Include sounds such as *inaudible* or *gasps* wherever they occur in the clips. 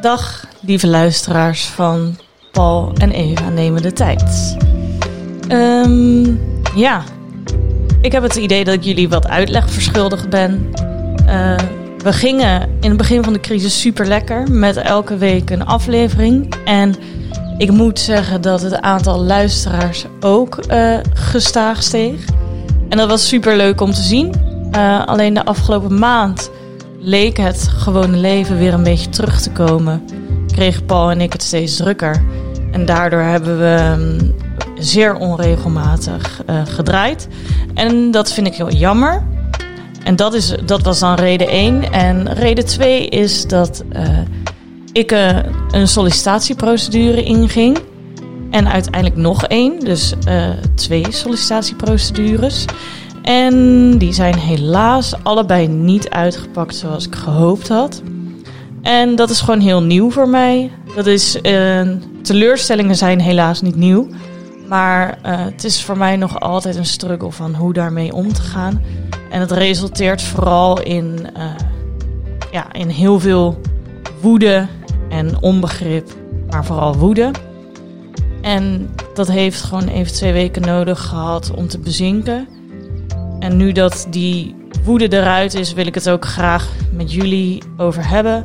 Dag, lieve luisteraars van Paul en Eva nemen de tijd. Ehm, ja, ik heb het idee dat ik jullie wat uitleg verschuldigd ben. Eh, we gingen in het begin van de crisis super lekker met elke week een aflevering. En ik moet zeggen dat het aantal luisteraars ook uh, gestaag steeg. En dat was super leuk om te zien. Uh, alleen de afgelopen maand leek het gewone leven weer een beetje terug te komen. Kregen Paul en ik het steeds drukker. En daardoor hebben we um, zeer onregelmatig uh, gedraaid. En dat vind ik heel jammer. En dat, is, dat was dan reden 1. En reden 2 is dat uh, ik een sollicitatieprocedure inging. En uiteindelijk nog één. Dus twee sollicitatieprocedures. En die zijn helaas allebei niet uitgepakt zoals ik gehoopt had. En dat is gewoon heel nieuw voor mij. Dat is, uh, teleurstellingen zijn helaas niet nieuw. Maar uh, het is voor mij nog altijd een struggle van hoe daarmee om te gaan. En het resulteert vooral in, ja, in heel veel woede en onbegrip. Maar vooral woede. En dat heeft gewoon even twee weken nodig gehad om te bezinken. En nu dat die woede eruit is, wil ik het ook graag met jullie over hebben.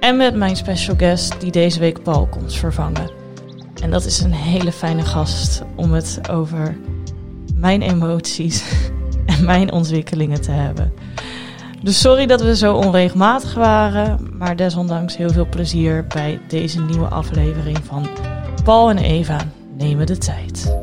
En met mijn special guest die deze week Paul komt vervangen. En dat is een hele fijne gast om het over mijn emoties *laughs* en mijn ontwikkelingen te hebben. Dus sorry dat we zo onregelmatig waren, maar desondanks heel veel plezier bij deze nieuwe aflevering van Paul en Eva nemen de tijd.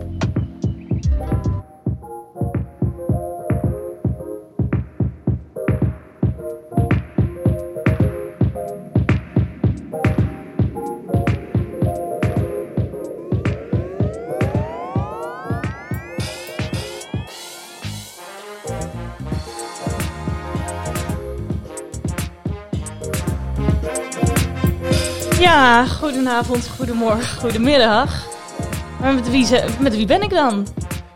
Ja, goedenavond, goedemorgen, goedemiddag. Maar met wie, met wie ben ik dan?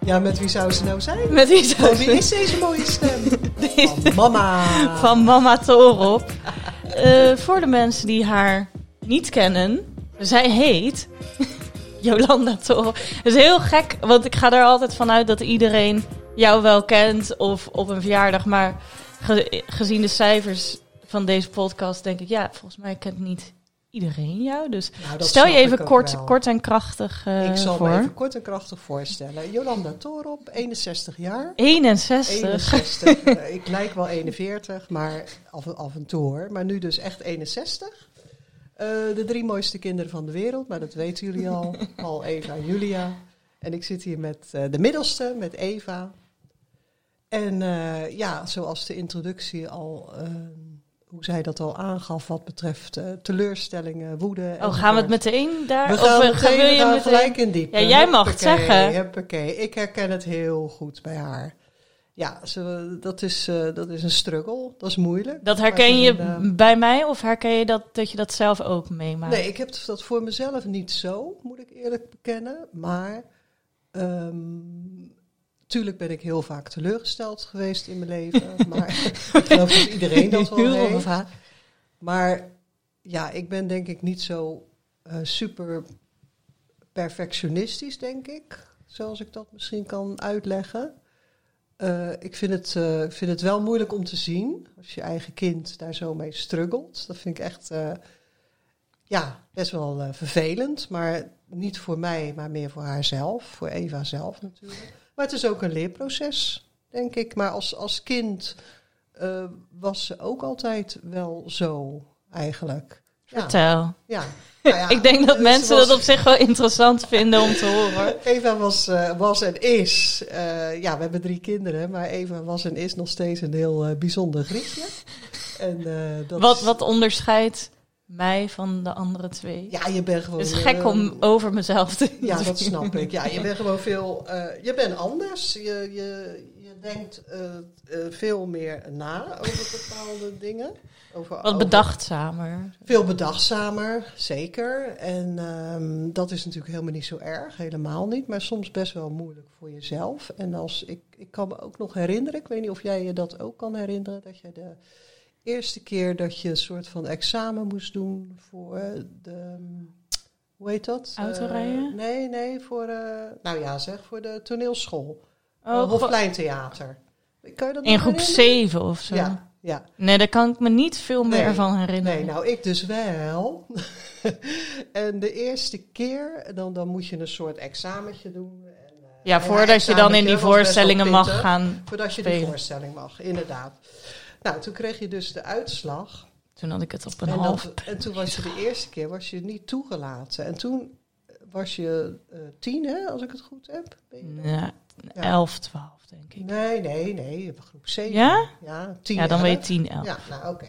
Ja, met wie zou ze nou zijn? Met wie zou oh, wie is deze mooie stem? *laughs* Van mama. Van mama Torop. uh, voor de mensen die haar niet kennen, zij heet *laughs* Jolanda Torop. Het is heel gek, want ik ga er altijd vanuit dat iedereen jou wel kent of op een verjaardag. Maar ge gezien de cijfers van deze podcast denk ik, ja, volgens mij kent niet iedereen jou. Dus nou, stel je even kort, kort en krachtig uh, Ik zal voor. me even kort en krachtig voorstellen. Jolanda Torop, 61 jaar. 61? 61. uh, ik lijk wel 41, maar af, af en toe hoor. Maar nu dus echt 61. Uh, de drie mooiste kinderen van de wereld, maar dat weten jullie al. *laughs* Paul, Eva en Julia. En ik zit hier met de middelste, met Eva. En ja, zoals de introductie al hoe zij dat al aangaf wat betreft uh, teleurstellingen, woede. Oh, gaan we het meteen daar? We gaan, of, meteen, gaan, wil je meteen... gelijk in diep. Ja, jij mag het zeggen. Huppakee. Ik herken het heel goed bij haar. Ja, ze, dat, is, uh, dat is een struggle. Dat is moeilijk. Dat herken je een, uh, bij mij of herken je dat, dat je dat zelf ook meemaakt? Nee, ik heb dat voor mezelf niet zo, moet ik eerlijk bekennen. Maar um, Tuurlijk ben ik heel vaak teleurgesteld geweest in mijn leven. *laughs* maar ik geloof dat iedereen dat wel heeft. Maar ja, ik ben denk ik niet zo uh, super perfectionistisch, denk ik. Zoals ik dat misschien kan uitleggen. Uh, ik vind het, uh, vind het wel moeilijk om te zien als je eigen kind daar zo mee struggelt. Dat vind ik echt ja, best wel vervelend. Maar niet voor mij, maar meer voor haarzelf. Voor Eva zelf natuurlijk. Maar het is ook een leerproces, denk ik. Maar als, als kind uh, was ze ook altijd wel zo, eigenlijk. Ja. Vertel. Ja. *laughs* Nou ja, ik denk dat mensen was... dat op zich wel interessant vinden om te horen. *laughs* Eva was, uh, was en is, uh, ja, we hebben drie kinderen, maar Eva was en is nog steeds een heel bijzonder grietje. *laughs* En, dat wat, wat onderscheidt mij van de andere twee. Ja, je bent gewoon... het is gek eh, om over mezelf te Ja, dat snap ik. Ja, je bent gewoon veel... eh, je bent anders. Je, je, je denkt eh, eh, veel meer na over bepaalde dingen. Over, Wat bedachtzamer. Veel bedachtzamer, zeker. En ehm, dat is natuurlijk helemaal niet zo erg, helemaal niet. Maar soms best wel moeilijk voor jezelf. En als ik, ik kan me ook nog herinneren, ik weet niet of jij je dat ook kan herinneren, dat je de eerste keer dat je een soort van examen moest doen voor de, ehm, hoe heet dat? Autorijden? Eh, nee, nee, voor, eh, nou ja zeg, voor de toneelschool. Oh, Hofpleintheater. Kan je dat in groep herinneren? 7 of zo. Ja, ja. Nee, daar kan ik me niet veel meer Nee, van herinneren. Nee, nou ik dus wel. *laughs* en de eerste keer, dan, dan moet je een soort examentje doen. En, eh, ja, voordat je dan in die voorstellingen mag gaan. Voordat je die spelen. voorstelling mag, inderdaad. Nou, toen kreeg je dus de uitslag. Toen had ik het op een En, half. dat, en toen was je de eerste keer was je niet toegelaten. En toen was je eh, tien, hè, als ik het goed heb. Ben je- Ja. 11, 12 denk ik. Nee, nee, nee, groep 7. Ja? Ja, 10. Ja, dan elf. weet je 10, 11. Ja, nou oké.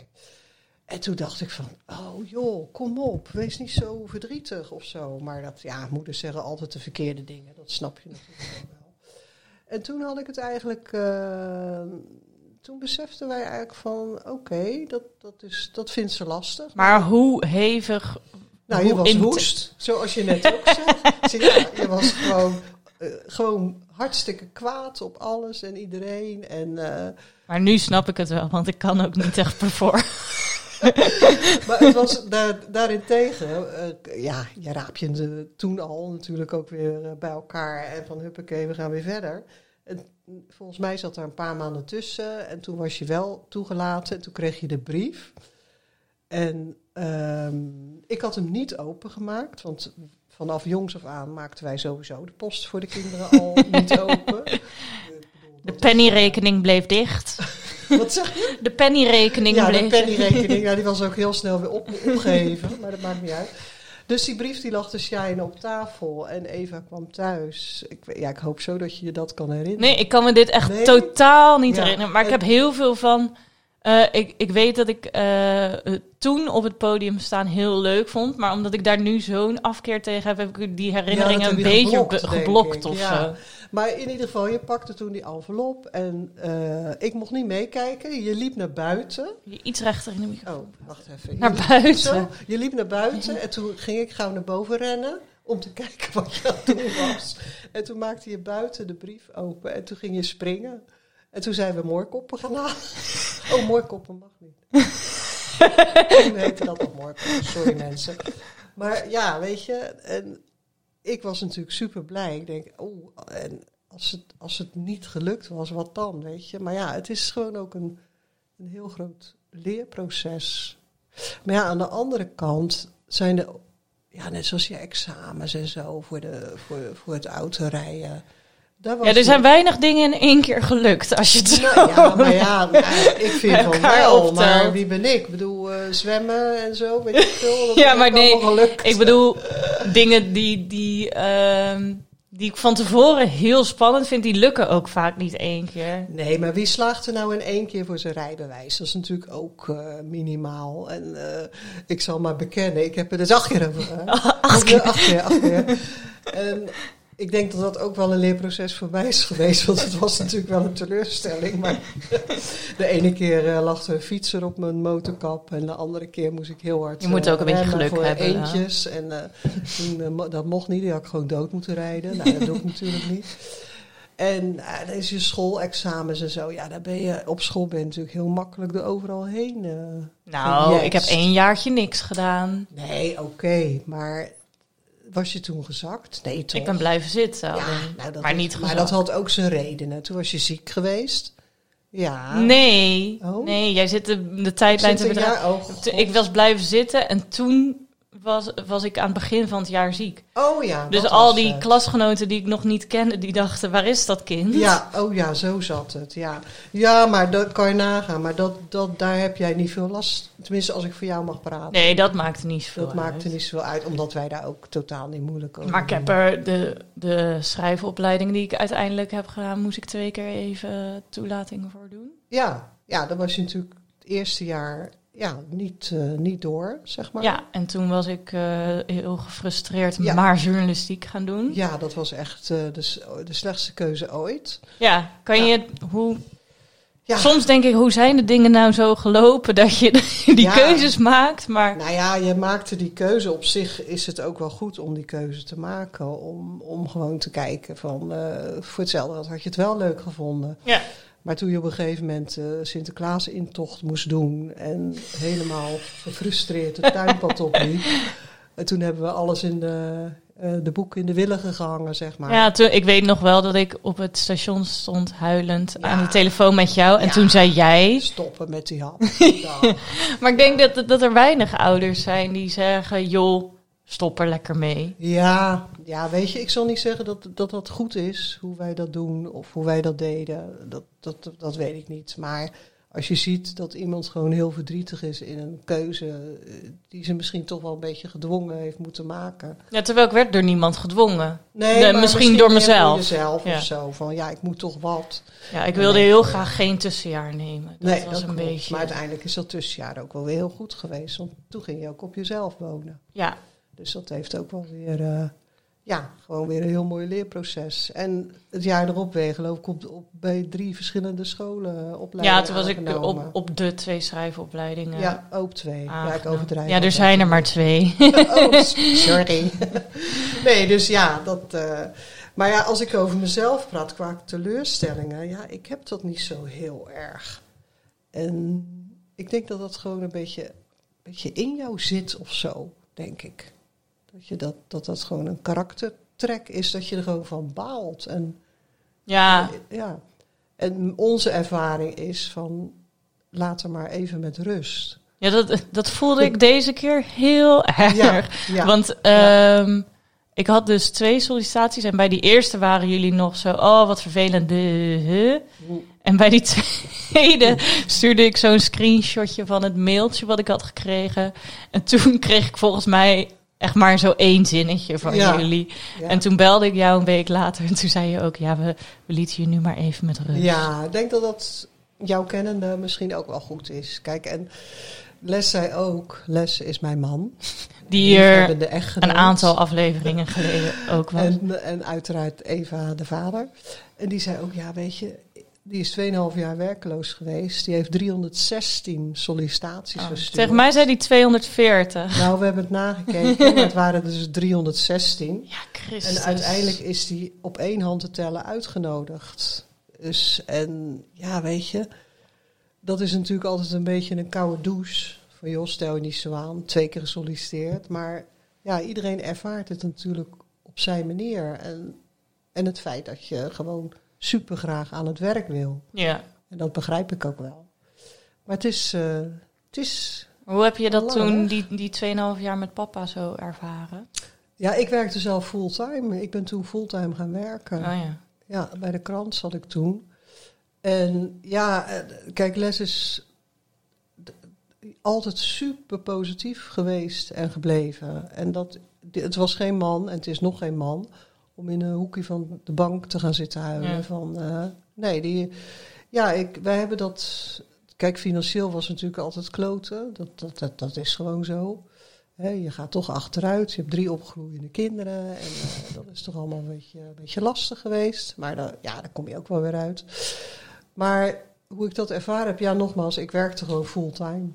En toen dacht ik van, oh joh, kom op, wees niet zo verdrietig of zo. Maar dat, ja, moeders zeggen altijd de verkeerde dingen, dat snap je natuurlijk wel. En toen had ik het eigenlijk, eh, toen beseften wij eigenlijk van, oké, dat, dat, is, dat vindt ze lastig. Maar hoe hevig. nou, je was woest, zoals je net ook zei. Zie je, je was gewoon, eh, gewoon hartstikke kwaad op alles en iedereen. En... eh, Maar nu snap ik het wel, want ik kan ook niet echt performen. *laughs* Maar het was daar, daarentegen, eh, ja, je raap je toen al natuurlijk ook weer bij elkaar en van huppakee, we gaan weer verder. En volgens mij zat er een paar maanden tussen en toen was je wel toegelaten en toen kreeg je de brief. En ehm, ik had hem niet opengemaakt, want vanaf jongs af aan maakten wij sowieso de post voor de kinderen al *laughs* niet open. De dat pennyrekening bleef dicht. *laughs* Wat zeg je? De pennyrekening Ja, de bleef pennyrekening, ja, die was ook heel snel weer op, *laughs* opgeheven, maar dat maakt niet uit. Dus die brief die lag te shinen op tafel en Eva kwam thuis. Ik, ja, ik hoop zo dat je je dat kan herinneren. Nee, ik kan me dit echt Nee? totaal niet Ja. herinneren. Maar ik heb heel veel van. Eh, ik, ik weet dat ik eh, toen op het podium staan heel leuk vond. Maar omdat ik daar nu zo'n afkeer tegen heb, heb ik die herinneringen een je beetje geblokt, of Ja. zo. Maar in ieder geval, je pakte toen die envelop en eh, ik mocht niet meekijken. Je liep naar buiten. Iets rechter in de microfoon. Oh, wacht even. Naar Je liep- buiten. Zo, je liep naar buiten en toen ging ik gauw naar boven rennen om te *laughs* kijken wat je aan het doen was. En toen maakte je buiten de brief open en toen ging je springen. En toen zijn we moorkoppen gaan halen. Oh, moorkoppen mag niet. *laughs* Toen heette dat nog moorkoppen, sorry mensen. Maar ja, weet je, en ik was natuurlijk super blij. Ik denk, oh, en als het, als het niet gelukt was, wat dan, weet je. Maar ja, het is gewoon ook een, een heel groot leerproces. Maar ja, aan de andere kant zijn er, ja, net zoals je examens en zo voor, de, voor, voor het autorijden. Was Ja, er je- zijn weinig dingen in één keer gelukt als je het zo... nou, ja, maar ja, *laughs* ik vind van wel, optelt. maar wie ben ik? Ik bedoel, eh, zwemmen en zo, weet ik veel. Dat *laughs* Ja, maar nee, gelukt. Ik bedoel, dingen die, die, ehm, die ik van tevoren heel spannend vind, die lukken ook vaak niet één keer. Nee, maar wie slaagt er nou in één keer voor zijn rijbewijs? Dat is natuurlijk ook eh, minimaal. En eh, ik zal maar bekennen, ik heb er dus acht keer over. *laughs* Acht keer? Acht keer, acht keer. En ik denk dat dat ook wel een leerproces voor mij is geweest. Want het was natuurlijk wel een teleurstelling. Maar *laughs* de ene keer eh, lag een fietser op mijn motorkap. En de andere keer moest ik heel hard Je moet eh, ook een beetje rennen geluk voor hebben, eentjes. En eh, toen, eh, dat mocht niet. Die had ik gewoon dood moeten rijden. Nou, dat doe ik natuurlijk niet. En uh, dan is je schoolexamens en zo. Ja, daar ben je op school ben je natuurlijk heel makkelijk er overal heen. eh. Nou, ik heb één jaartje niks gedaan. Nee, oké. maar was je toen gezakt? Nee, toch? Ik ben blijven zitten. Ja, nou, dat maar niet Maar dat had ook zijn redenen. Toen was je ziek geweest. Ja. Nee, Oh. nee, jij zit de, de tijdlijn te Zit jaar- oh. Ik was blijven zitten en toen was, was ik aan het begin van het jaar ziek. Oh ja. Dus dat al was die het. klasgenoten die ik nog niet kende, die dachten, waar is dat kind? Ja, oh ja, zo zat het. Ja, ja maar dat kan je nagaan. Maar dat, dat, daar heb jij niet veel last. Tenminste, als ik voor jou mag praten. Nee, dat maakte niet zoveel dat maakte uit. niet zoveel uit, omdat wij daar ook totaal niet moeilijk over Maar ik heb er de, de schrijfopleiding die ik uiteindelijk heb gedaan, moest ik twee keer even toelating voor doen. Ja, ja, dan was je natuurlijk het eerste jaar ja, niet, eh, niet door, zeg maar. Ja, en toen was ik eh, heel gefrustreerd, Ja. maar journalistiek gaan doen. Ja, dat was echt eh, de, de slechtste keuze ooit. kan Ja. je hoe? Ja. Soms denk ik, hoe zijn de dingen nou zo gelopen dat je *laughs* die keuzes maakt? Maar Nou ja, je maakte die keuze. Op zich is het ook wel goed om die keuze te maken. Om, om gewoon te kijken van... voor hetzelfde had je het wel leuk gevonden. ja, Maar toen je op een gegeven moment eh Sinterklaas intocht moest doen... en helemaal gefrustreerd het tuinpad opliep... *laughs* en toen hebben we alles in de, eh, de boeken in de willigen gehangen, zeg maar. ja toen, ik weet nog wel dat ik op het station stond huilend Ja. aan de telefoon met jou. En Ja. toen zei jij, Stoppen met die hap. *laughs* Ja. Maar ik denk dat, dat er weinig ouders zijn die zeggen: joh, stop er lekker mee. Ja, ja, weet je, ik zal niet zeggen dat, dat dat goed is, hoe wij dat doen of hoe wij dat deden. Dat, dat, dat weet ik niet. Maar als je ziet dat iemand gewoon heel verdrietig is in een keuze eh, die ze misschien toch wel een beetje gedwongen heeft moeten maken. Ja, terwijl ik werd door niemand gedwongen. Nee, misschien door mezelf. jezelf Ja. of zo. Van ja, ik moet toch wat. Ja, ik wilde Nee. heel graag geen tussenjaar nemen. Dat nee, was een klopt. beetje. Maar uiteindelijk is dat tussenjaar ook wel weer heel goed geweest. Want toen ging je ook op jezelf wonen. Ja, Dus dat heeft ook wel weer, eh, ja, gewoon weer een heel mooi leerproces. En het jaar erop weer, geloof ik, op, op, bij drie verschillende scholen opleidingen ja toen was ik op, op de twee schrijfopleidingen. Ja, ook twee. Ja, ik overdrijf. Ja, er zijn er maar twee. *laughs* Oh, sorry. *laughs* nee, dus ja, dat... eh, maar ja, als ik over mezelf praat qua teleurstellingen, ja, ik heb dat niet zo heel erg. En ik denk dat dat gewoon een beetje, beetje in jou zit of zo, denk ik. Dat, je dat, dat dat gewoon een karaktertrek is, dat je er gewoon van baalt. En, Ja, ja. en onze ervaring is van, laat er maar even met rust. ja dat, dat voelde ik deze keer heel erg. Ja, ja. Want ehm, ik had dus twee sollicitaties. En bij die eerste waren jullie nog zo... Oh, wat vervelend. En bij die tweede stuurde ik zo'n screenshotje van het mailtje wat ik had gekregen. En toen kreeg ik volgens mij echt maar zo één zinnetje van Ja. jullie. Ja. En toen belde ik jou een week later en toen zei je ook... Ja, we, we lieten je nu maar even met rust. Ja, ik denk dat dat jouw kennende misschien ook wel goed is. Kijk, en Les zei ook, Les is mijn man. *laughs* Die er hebben de een aantal afleveringen geleden ook *laughs* was. En, en uiteraard Eva, de vader. En die zei ook, ja, weet je, die is 2,5 jaar werkloos geweest. Die heeft 316 sollicitaties Oh, gestuurd. Tegen mij zei die 240. Nou, we hebben het nagekeken, het waren dus 316. Ja, Christus. En uiteindelijk is die op één hand te tellen uitgenodigd. Dus, en ja, weet je, dat is natuurlijk altijd een beetje een koude douche. Van joh, stel je niet zo aan, twee keer gesolliciteerd. Maar ja, iedereen ervaart het natuurlijk op zijn manier. En, en het feit dat je gewoon super graag aan het werk wil. Ja. En dat begrijp ik ook wel. Maar het is, eh, het is Hoe heb je dat Lang, toen, die, die 2,5 jaar met papa zo ervaren? ja, ik werkte zelf fulltime. Ik ben toen fulltime gaan werken. Oh ja. Ja, bij de krant zat ik toen. En ja, eh, kijk, Les is altijd super positief geweest en gebleven. En dat, het was geen man, en het is nog geen man, om in een hoekje van de bank te gaan zitten huilen. Ja. Van, eh, nee, die, ja, ik, wij hebben dat. Kijk, financieel was natuurlijk altijd kloten. Dat, dat, dat, dat is gewoon zo. Je gaat toch achteruit. Je hebt drie opgroeiende kinderen. En eh, dat is toch allemaal een beetje, een beetje lastig geweest. Maar dan, ja, daar kom je ook wel weer uit. Maar hoe ik dat ervaren heb, ja, nogmaals, ik werkte gewoon fulltime.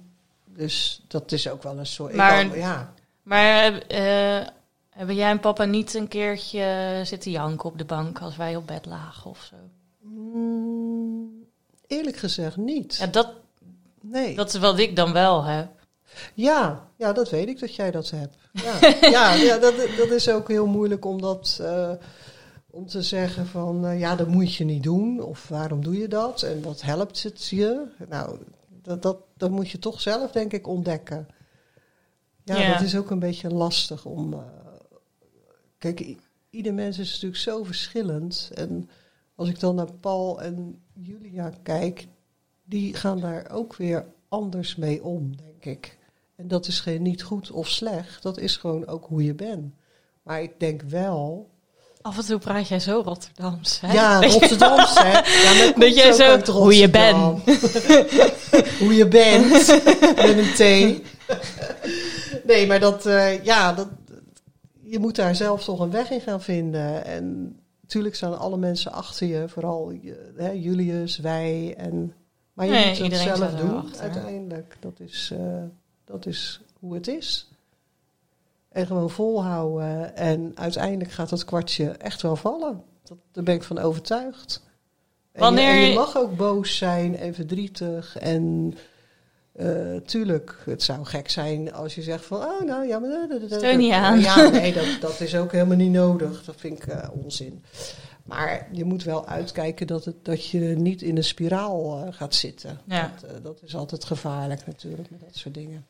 Dus dat is ook wel een soort. ik Maar- kan- ja, Maar eh, hebben jij en papa niet een keertje zitten janken op de bank als wij op bed lagen of zo? Mm, eerlijk gezegd niet. Ja, dat, nee. dat is wat ik dan wel heb. Ja, ja, dat weet ik dat jij dat hebt. Ja, *laughs* ja, ja dat, dat is ook heel moeilijk om dat eh, om te zeggen van eh, ja, dat moet je niet doen. Of waarom doe je dat? En wat helpt het je? Nou, dat, dat, dat moet je toch zelf, denk ik, ontdekken. Ja, Ja. dat is ook een beetje lastig om. eh, kijk, ieder mens is natuurlijk zo verschillend. En als ik dan naar Paul en Julia kijk, die gaan daar ook weer anders mee om, denk ik. En dat is geen niet goed of slecht, dat is gewoon ook hoe je bent. Maar ik denk wel, Af en toe praat jij zo Rotterdams. Hè? Ja, *laughs* Rotterdams, hè. Ja, Dat jij zo- hoe je Rotterdam. *laughs* hoe je bent, met een T. *laughs* Nee, maar dat, eh, ja, dat, je moet daar zelf toch een weg in gaan vinden. En natuurlijk staan alle mensen achter je, vooral hè, Julius, wij. En, maar je Nee, moet het zelf doen, achter. uiteindelijk. Dat is, eh, dat is hoe het is. En gewoon volhouden. En uiteindelijk gaat dat kwartje echt wel vallen. Dat, daar ben ik van overtuigd. En, Wanneer je, en je je- mag ook boos zijn en verdrietig. En eh, tuurlijk, het zou gek zijn als je zegt van... Oh, nou ja, maar... Steun niet aan. Ja, nee, dat, dat is ook helemaal niet nodig. Dat vind ik eh, onzin. Maar je moet wel uitkijken dat, het, dat je niet in een spiraal eh, gaat zitten. Ja. Dat, eh, dat is altijd gevaarlijk natuurlijk, met dat soort dingen.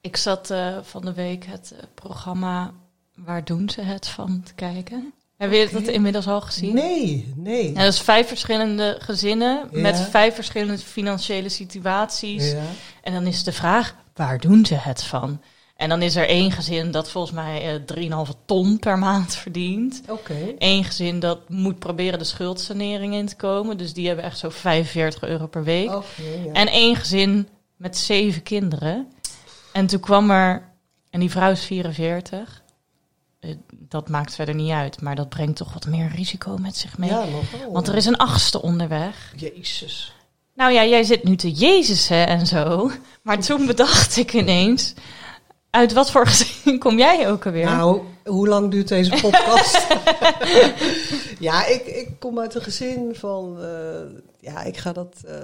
Ik zat eh, van de week het eh, programma Waar doen ze het van te kijken. Heb je dat inmiddels al gezien? Nee, nee. Ja, dat is vijf verschillende gezinnen Ja. met vijf verschillende financiële situaties. Ja. En dan is de vraag, waar doen ze het van? En dan is er één gezin dat volgens mij eh 3,5 ton per maand *laughs* verdient. Oké. Eén gezin dat moet proberen de schuldsanering in te komen. Dus die hebben echt zo 45 euro per week. Oké, ja. En één gezin met zeven kinderen. En toen kwam er, en die vrouw is 44. Eh, Dat maakt verder niet uit, maar dat brengt toch wat meer risico met zich mee. Ja, nogal. Want er is een achtste onderweg. Jezus. Nou ja, jij zit nu te Jezusen en zo. Maar toen bedacht ik ineens... Uit wat voor gezin kom jij ook alweer? Nou, hoe lang duurt deze podcast? *laughs* ja, ik, ik kom uit een gezin van... eh, ja, ik ga dat... eh,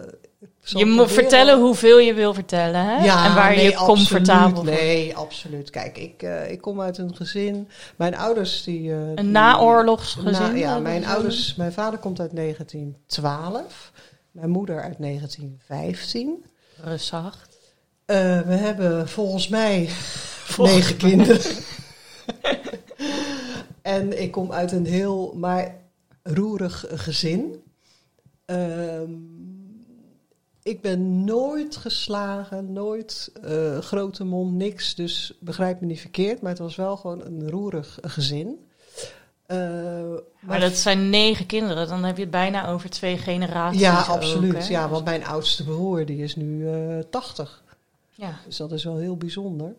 je moet proberen. vertellen hoeveel je wil vertellen. Hè? Ja, en waar nee, je comfortabel absoluut. voor Nee, absoluut. Kijk, ik, eh, ik kom uit een gezin... Mijn ouders die... Een naoorlogsgezin? Na- ja, mijn ouders... Mijn vader komt uit 1912. Mijn moeder uit 1915. Rustig. Eh, we hebben volgens mij negen kinderen. *laughs* *laughs* en ik kom uit een heel, maar roerig gezin. Ehm, ik ben nooit geslagen, nooit eh, grote mond, niks. Dus begrijp me niet verkeerd, maar het was wel gewoon een roerig gezin. Eh, Maar dat zijn negen kinderen. Dan heb je het bijna over twee generaties. ja, absoluut. ja, want mijn oudste broer die is nu eh 80. ja. Dus dat is wel heel bijzonder.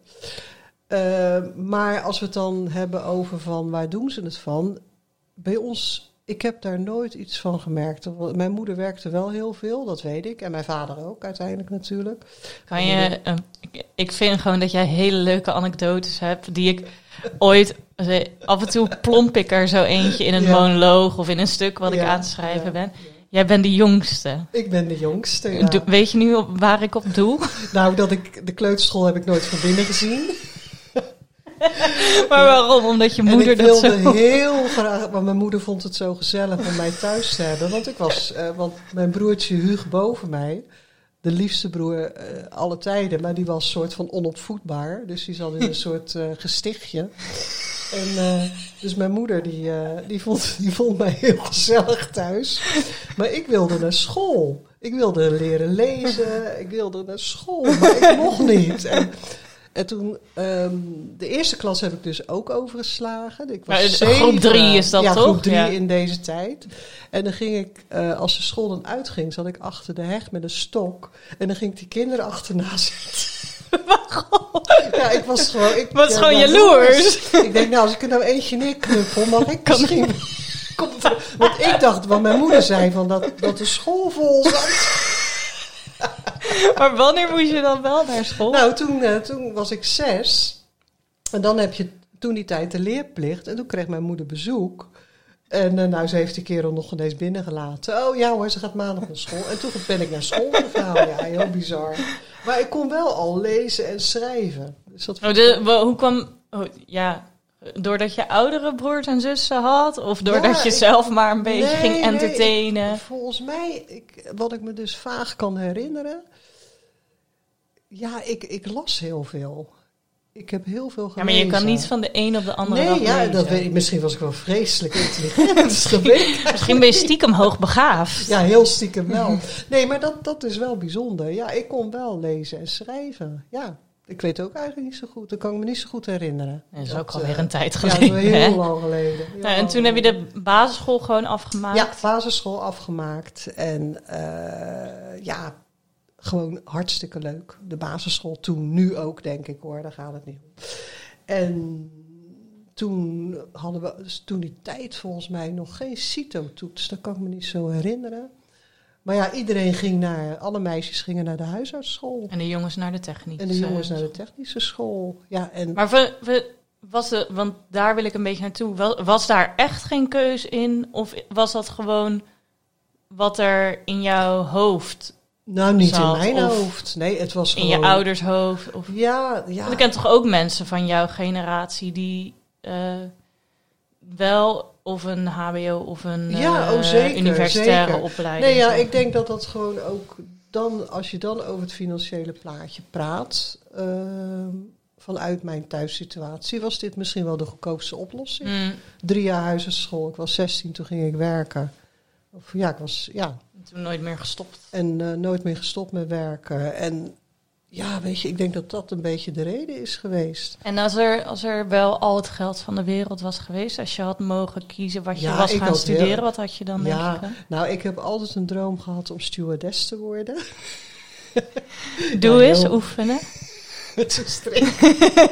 Eh, maar als we het dan hebben over van waar doen ze het van? Bij ons, ik heb daar nooit iets van gemerkt. Mijn moeder werkte wel heel veel, dat weet ik. En mijn vader ook uiteindelijk natuurlijk. Kan je, eh, ik- vind gewoon dat jij hele leuke anekdotes hebt die ik ooit eh, af en toe plomp ik er zo eentje in een Ja. monoloog of in een stuk wat ik aan het schrijven ja. ben. Jij bent de jongste. Ik ben de jongste. ja. Weet je nu op, waar ik op doe? Nou, dat ik, de kleuterschool heb ik nooit van binnen gezien. *laughs* maar waarom? Omdat je moeder en ik dat wilde zo... heel graag, maar mijn moeder vond het zo gezellig om mij thuis te hebben. Want ik was, eh, want mijn broertje Huug boven mij, de liefste broer eh alle tijden, maar die was soort van onopvoedbaar. Dus die zat in een soort eh, gestichtje. En dus mijn moeder die, die, vond, die vond mij heel gezellig thuis. Maar ik wilde naar school. Ik wilde leren lezen. Ik wilde naar school, maar ik mocht niet. En, en toen, ehm, de eerste klas heb ik dus ook overgeslagen. Ik was eh, groep drie is dat ja, toch? groep drie Ja. in deze tijd. En dan ging ik, eh, als de school dan uitging, zat ik achter de heg met een stok. En dan ging ik die kinderen achterna *laughs* zitten. Ja, ik was gewoon... Ik Was ja, gewoon ja, jaloers. Ik denk, nou, als ik er nou eentje neerknuppel, mag ik misschien... Komt er- want ik dacht, wat mijn moeder zei, van dat, dat de school vol zat. *laughs* Maar wanneer moest je dan wel naar school? Nou, toen, eh, toen was ik zes. En dan heb je toen die tijd de leerplicht. En toen kreeg mijn moeder bezoek. En eh, nou, ze heeft die kerel nog ineens binnengelaten. Oh ja hoor, ze gaat maandag naar school. En toen ben ik naar school *laughs* gegaan. Ja, heel bizar. Maar ik kon wel al lezen en schrijven. Dus dat Oh, de, hoe kwam... Oh, ja, doordat je oudere broers en zussen had? Of doordat Ja, je zelf maar een beetje Nee, ging nee, entertainen? Volgens mij, ik, wat ik me dus vaag kan herinneren. Ja, ik, ik las heel veel. Ik heb heel veel ja, gelezen. maar je kan niet van de een op de andere Nee, ja, lezen. dat weet ik. Misschien was ik wel vreselijk intelligent. *laughs* ik Misschien ben je stiekem hoogbegaafd. Ja, heel stiekem wel. Nee, maar dat, dat is wel bijzonder. Ja, ik kon wel lezen en schrijven. Ja. Ik weet ook eigenlijk niet zo goed. Dat kan ik me niet zo goed herinneren. Dat is Dat, ook alweer eh, een tijd Ja, geleden. is heel lang geleden. Heel Nou, en toen heb je de basisschool gewoon afgemaakt. Ja, basisschool afgemaakt. En eh, ja, gewoon hartstikke leuk. De basisschool toen, nu ook denk ik hoor, daar gaat het niet om. En toen hadden we dus toen die tijd volgens mij nog geen CITO-toets. Dat kan ik me niet zo herinneren. Maar ja, iedereen ging naar, alle meisjes gingen naar de huisartsschool. En de jongens naar de techniek. En de jongens naar de technische school. Ja, en Maar we, we, was de, want daar wil ik een beetje naartoe. Was, was daar echt geen keus in? Of was dat gewoon wat er in jouw hoofd, nou niet zat, in mijn of hoofd. Nee, het was in gewoon... je ouders hoofd? Of, Ja, ja. Want ik ken toch ook mensen van jouw generatie die eh, wel of een HBO of een Ja, eh, oh, zeker, universitaire zeker. opleiding. Nee, ja, ik denk dat dat gewoon ook dan, als je dan over het financiële plaatje praat, ehm, vanuit mijn thuissituatie, was dit misschien wel de goedkoopste oplossing. Mm, Drie jaar huisartsschool, ik was 16, toen ging ik werken. Of ja, ik was, ja, toen nooit meer gestopt. en eh, nooit meer gestopt met werken. En ja, weet je, ik denk dat dat een beetje de reden is geweest. En als er, als er wel al het geld van de wereld was geweest, als je had mogen kiezen wat je Ja, was gaan studeren, heel- wat had je dan Ja. denk je? Nou, ik heb altijd een droom gehad om stewardess te worden. *laughs* Doe Ja, eens, heel- oefenen. *laughs* Te streng.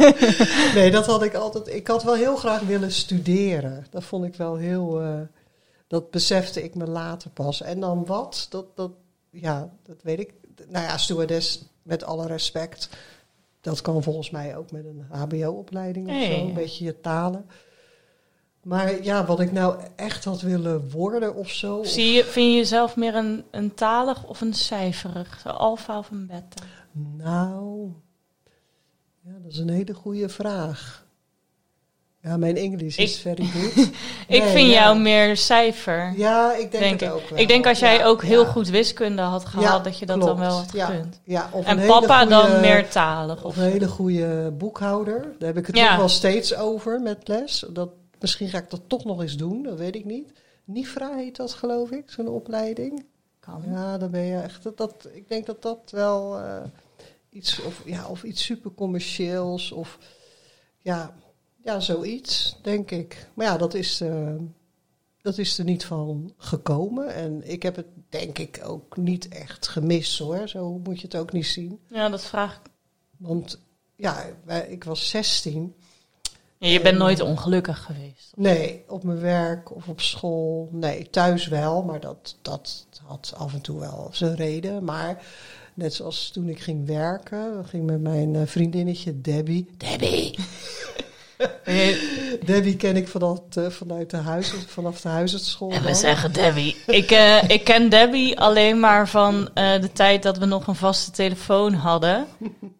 *laughs* nee, dat had ik altijd. Ik had wel heel graag willen studeren. Dat vond ik wel heel. eh, dat besefte ik me later pas. En dan wat? Dat, dat, ja, dat weet ik. Nou ja, stewardess, met alle respect. Dat kan volgens mij ook met een HBO-opleiding of zo. Een beetje je talen. Maar ja, wat ik nou echt had willen worden of zo. Zie je, vind je jezelf meer een, een talig of een cijferig? Zo alfa of een beta? Nou, ja, dat is een hele goede vraag. Ja, mijn Engels is very good. *laughs* ik Nee, vind ja. jou meer cijfer. Ja, ik denk, denk het ik. ook wel. Ik denk als jij Ja, ook heel ja. goed wiskunde had gehad, dat je dat klopt. dan wel had Ja. gekund. Ja, of En papa dan goeie- meer talig. Of een hele goede boekhouder. Daar heb ik het nog wel steeds over met les. Dat, misschien ga ik dat toch nog eens doen, dat weet ik niet. NIFRA heet dat, geloof ik, zo'n opleiding. kan. Ja, dan ben je echt. Dat, dat, ik denk dat dat wel eh, iets, of, ja, of iets super commercieels of ja, ja, zoiets, denk ik. Maar ja, dat is, eh, dat is er niet van gekomen. En ik heb het denk ik ook niet echt gemist hoor. Zo moet je het ook niet zien. Ja, dat vraag ik. Want ja, ik was 16. Ja, je bent En- nooit ongelukkig geweest. Nee, op mijn werk of op school. Nee, thuis wel, maar dat, dat had af en toe wel zijn reden. Maar net zoals toen ik ging werken, ging met mijn eh, vriendinnetje Debbie. Debbie! *laughs* Debbie ken ik vanaf, de- vanuit de huis, vanaf de huisartsschool. En we zeggen Debbie. Ik, eh, ik ken Debbie alleen maar van eh, de tijd dat we nog een vaste telefoon hadden.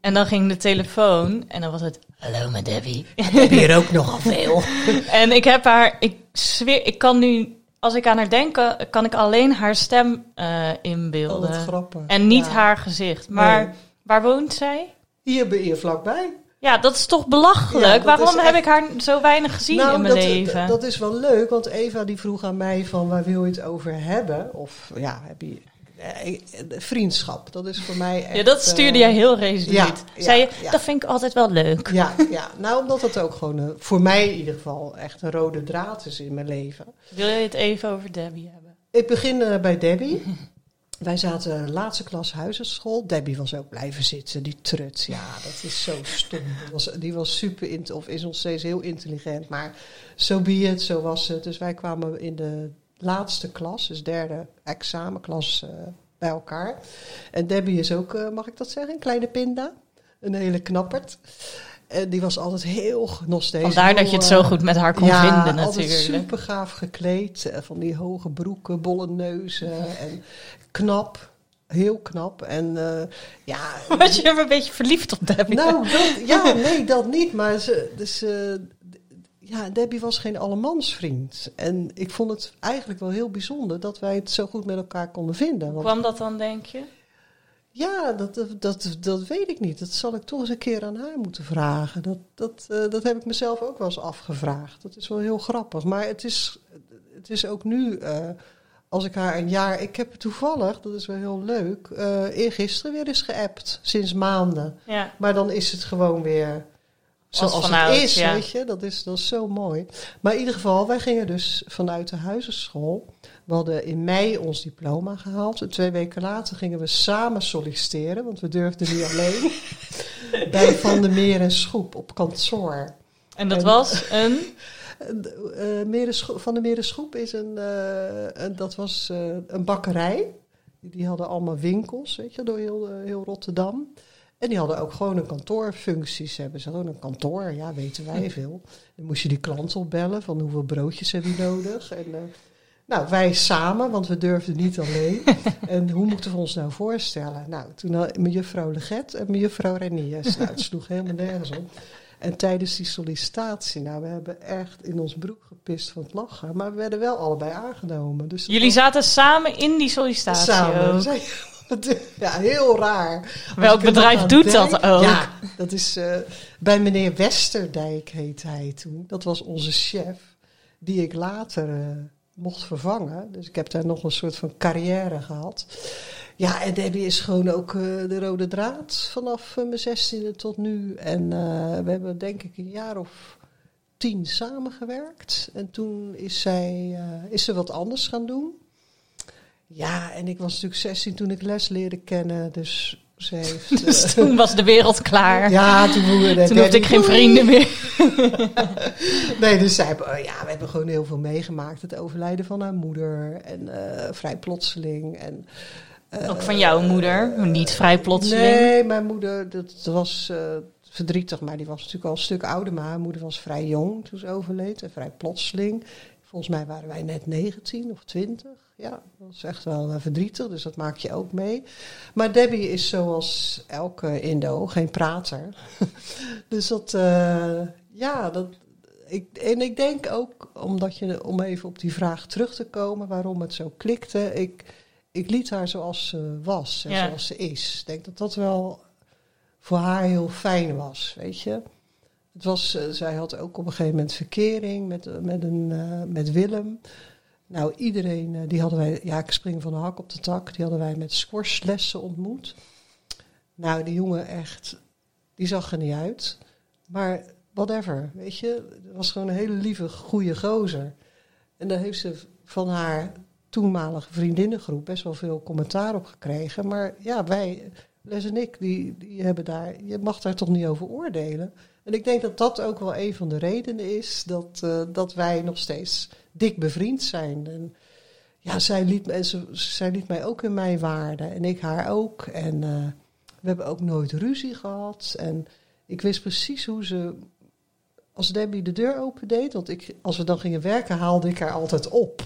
En dan ging de telefoon en dan was het... Hallo met Debbie. Hier ook nogal veel. *laughs* En ik heb haar... Ik zweer, ik kan nu... Als ik aan haar denk, eh, kan ik alleen haar stem eh, Oh, inbeelden. grappig. en niet Ja. haar gezicht. Maar Nee. waar woont zij? Hier je vlakbij. Ja, dat is toch belachelijk? Ja, dat Waarom heb echt- ik haar zo weinig gezien in mijn dat, leven? dat is wel leuk, want Eva die vroeg aan mij van waar wil je het over hebben? Of ja, heb je eh, vriendschap? Dat is voor mij echt, ja, dat stuurde eh, jij heel resoluut. ja, ja, Zei je, ja. dat vind ik altijd wel leuk. Ja, ja, nou omdat het ook gewoon eh, voor mij in ieder geval echt een rode draad is in mijn leven. Wil je het even over Debbie hebben? Ik begin eh, bij Debbie. Wij zaten laatste klas huisartsschool. Debbie was ook blijven zitten, die trut. Ja, dat is zo stom. Die was, die was super, of is nog steeds heel intelligent. Maar zo be it, zo was het. Dus wij kwamen in de laatste klas, dus derde examenklas, eh, bij elkaar. En Debbie is ook, eh, mag ik dat zeggen, een kleine pinda. Een hele knappert. En die was altijd heel, nog steeds Vandaar dat je het zo eh, goed met haar kon ja, vinden natuurlijk. super gaaf gekleed. eh, Van die hoge broeken, bolle neuzen. En knap. Heel knap. En eh, ja... *laughs* Was je er een beetje verliefd op Debbie? Nou, dat, ja, nee, dat niet. Maar ze, dus, eh, ja, Debbie was geen allemansvriend. En ik vond het eigenlijk wel heel bijzonder dat wij het zo goed met elkaar konden vinden. Want kwam dat dan, denk je? Ja, dat, dat, dat, weet ik niet. Dat zal ik toch eens een keer aan haar moeten vragen. Dat, dat, eh, dat heb ik mezelf ook wel eens afgevraagd. Dat is wel heel grappig. Maar het is, het is ook nu, eh, als ik haar een jaar... Ik heb toevallig, dat is wel heel leuk, eh eergisteren weer eens geappt. Sinds maanden. Ja. Maar dan is het gewoon weer Als zoals vanouds, het is, ja. weet je. Dat is, dat is zo mooi. Maar in ieder geval, wij gingen dus vanuit de huisenschool. We hadden in mei ons diploma gehaald. En twee weken later gingen we samen solliciteren, want we durfden niet alleen. *laughs* bij Van der Meer en Schoep op kantoor. En dat En- was een... *laughs* Eh, Merenscho- van de Merenschroep is een, eh, een dat was eh, een bakkerij. Die, hadden allemaal winkels, weet je, door heel, heel Rotterdam. En die hadden ook gewoon een kantoorfuncties. Hebben ze gewoon een kantoor, ja, weten wij *laughs* veel. Dan moest je die klant opbellen van hoeveel broodjes heb je nodig. En, eh, nou, wij samen, want we durfden niet alleen. *laughs* en hoe moeten we ons nou voorstellen? Nou, toen had mejuffrouw Leget en mejuffrouw Reniers. *laughs* Nou, het sloeg helemaal nergens op. En tijdens die sollicitatie, nou, we hebben echt in ons broek gepist van het lachen. Maar we werden wel allebei aangenomen. Dus Jullie zaten samen in die sollicitatie samen. ook. *laughs* Ja, heel raar. Welk bedrijf doet dat ook? Ja, dat is eh, bij meneer Westerdijk heet hij toen. Dat was onze chef, die ik later eh, mocht vervangen. Dus ik heb daar nog een soort van carrière gehad. Ja, en Debbie is gewoon ook eh, de rode draad vanaf eh, mijn zestiende tot nu. En eh, we hebben denk ik een jaar of tien samengewerkt. En toen is zij is ze wat anders gaan doen. Ja, en ik was natuurlijk 16 toen ik les leerde kennen. Dus ze heeft... Dus *laughs* toen was de wereld klaar. ja, toen toen hoefde ik geen vrienden meer. *laughs* Nee, dus zij hebben, oh ja, we hebben gewoon heel veel meegemaakt. Het overlijden van haar moeder en eh, vrij plotseling. En, eh, Ook van jouw moeder, niet vrij plotseling. Nee, mijn moeder, dat, dat was eh, verdrietig, maar die was natuurlijk al een stuk ouder. Maar haar moeder was vrij jong toen ze overleed en vrij plotseling. Volgens mij waren wij net 19 of 20. Ja, dat was echt wel eh, verdrietig, dus dat maak je ook mee. Maar Debbie is zoals elke Indo geen prater. *laughs* dus dat, eh, ja, dat, ik, en ik denk ook, omdat je, om even op die vraag terug te komen, waarom het zo klikte. Ik, ik liet haar zoals ze was en Ja. zoals ze is. Ik denk dat dat wel voor haar heel fijn was, weet je. Het was, eh, zij had ook op een gegeven moment verkering met, eh, met, een, eh, met Willem. Nou, iedereen, die hadden wij, ja, ik spring van de hak op de tak, die hadden wij met squashlessen ontmoet. Nou, die jongen echt, die zag er niet uit. Maar whatever, weet je, het was gewoon een hele lieve, goede gozer. En daar heeft ze van haar toenmalige vriendinnengroep best wel veel commentaar op gekregen. Maar ja, wij, Les en ik, die, die hebben daar, je mag daar toch niet over oordelen. En ik denk dat dat ook wel een van de redenen is dat, eh, dat wij nog steeds dik bevriend zijn. En ja, zij liet, en zij liet mij ook in mijn waarde en ik haar ook. En eh, we hebben ook nooit ruzie gehad. En ik wist precies hoe ze, als Debbie de deur opendeed, want ik, als we dan gingen werken, haalde ik haar altijd op.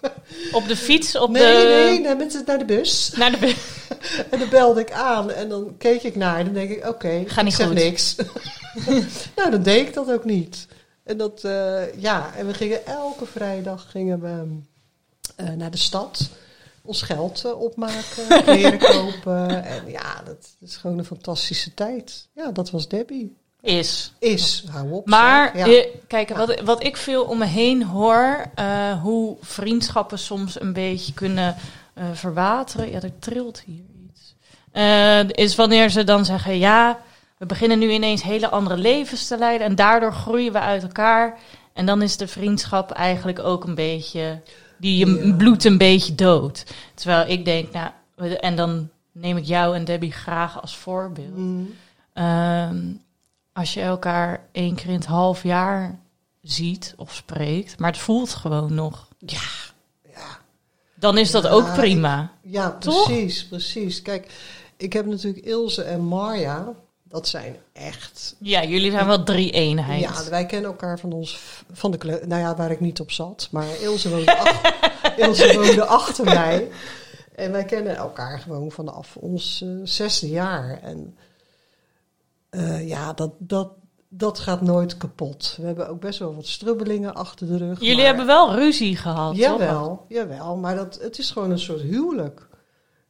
*laughs* Op de fiets, op nee, de... nee, nee, met, naar de bus. Naar de... *laughs* En dan belde ik aan en dan keek ik naar en dan denk ik, oké, Ga niet ik goed. niks. *laughs* nou, dan deed ik dat ook niet. En dat, eh, ja, en we gingen elke vrijdag gingen we eh, naar de stad. Ons geld eh, opmaken, kleren kopen. En ja, dat is gewoon een fantastische tijd. Ja, dat was Debbie. Is. Is, hou op. Maar, ja. eh, kijk, wat, wat ik veel om me heen hoor, eh, hoe vriendschappen soms een beetje kunnen eh, verwateren. Ja, er trilt hier iets. Is wanneer ze dan zeggen, ja, we beginnen nu ineens hele andere levens te leiden en daardoor groeien we uit elkaar. En dan is de vriendschap eigenlijk ook een beetje, die je Ja. bloed een beetje dood. Terwijl ik denk, nou, en dan neem ik jou en Debbie graag als voorbeeld. Mm. Ehm, als je elkaar één keer in het half jaar ziet of spreekt, maar het voelt gewoon nog, Ja, ja. dan is dat Ja, ook prima. Ja, Toch? precies, precies. Kijk, ik heb natuurlijk Ilse en Marja. Dat zijn echt Ja, jullie zijn wel drie eenheid. Ja, wij kennen elkaar van ons van de kleur. Nou ja, waar ik niet op zat. Maar Ilse woonde, ach- *laughs* Ilse woonde achter mij. En wij kennen elkaar gewoon vanaf ons eh, zesde jaar. En eh, ja, dat, dat, dat gaat nooit kapot. We hebben ook best wel wat strubbelingen achter de rug. jullie maar- hebben wel ruzie gehad, toch? Jawel, jawel. Maar dat, het is gewoon een soort huwelijk.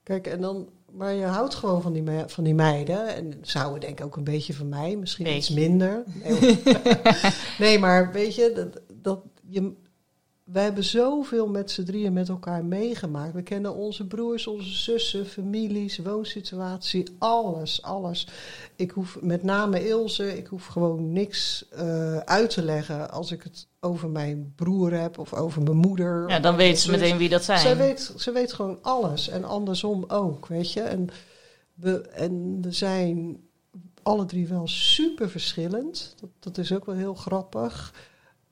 Kijk, en dan, maar je houdt gewoon van die, me- van die meiden. En ze houden denk ik ook een beetje van mij. Misschien iets minder. Nee, *laughs* nee, maar weet je, dat, dat je, we hebben zoveel met z'n drieën met elkaar meegemaakt. We kennen onze broers, onze zussen, families, woonsituatie, alles, alles. Ik hoef met name Ilse, ik hoef gewoon niks uh, uit te leggen als ik het over mijn broer heb of over mijn moeder. Ja, dan weet ze meteen wie dat zijn. Ze weet, ze weet gewoon alles en andersom ook, weet je. En we, en we zijn alle drie wel super verschillend. Dat, dat is ook wel heel grappig.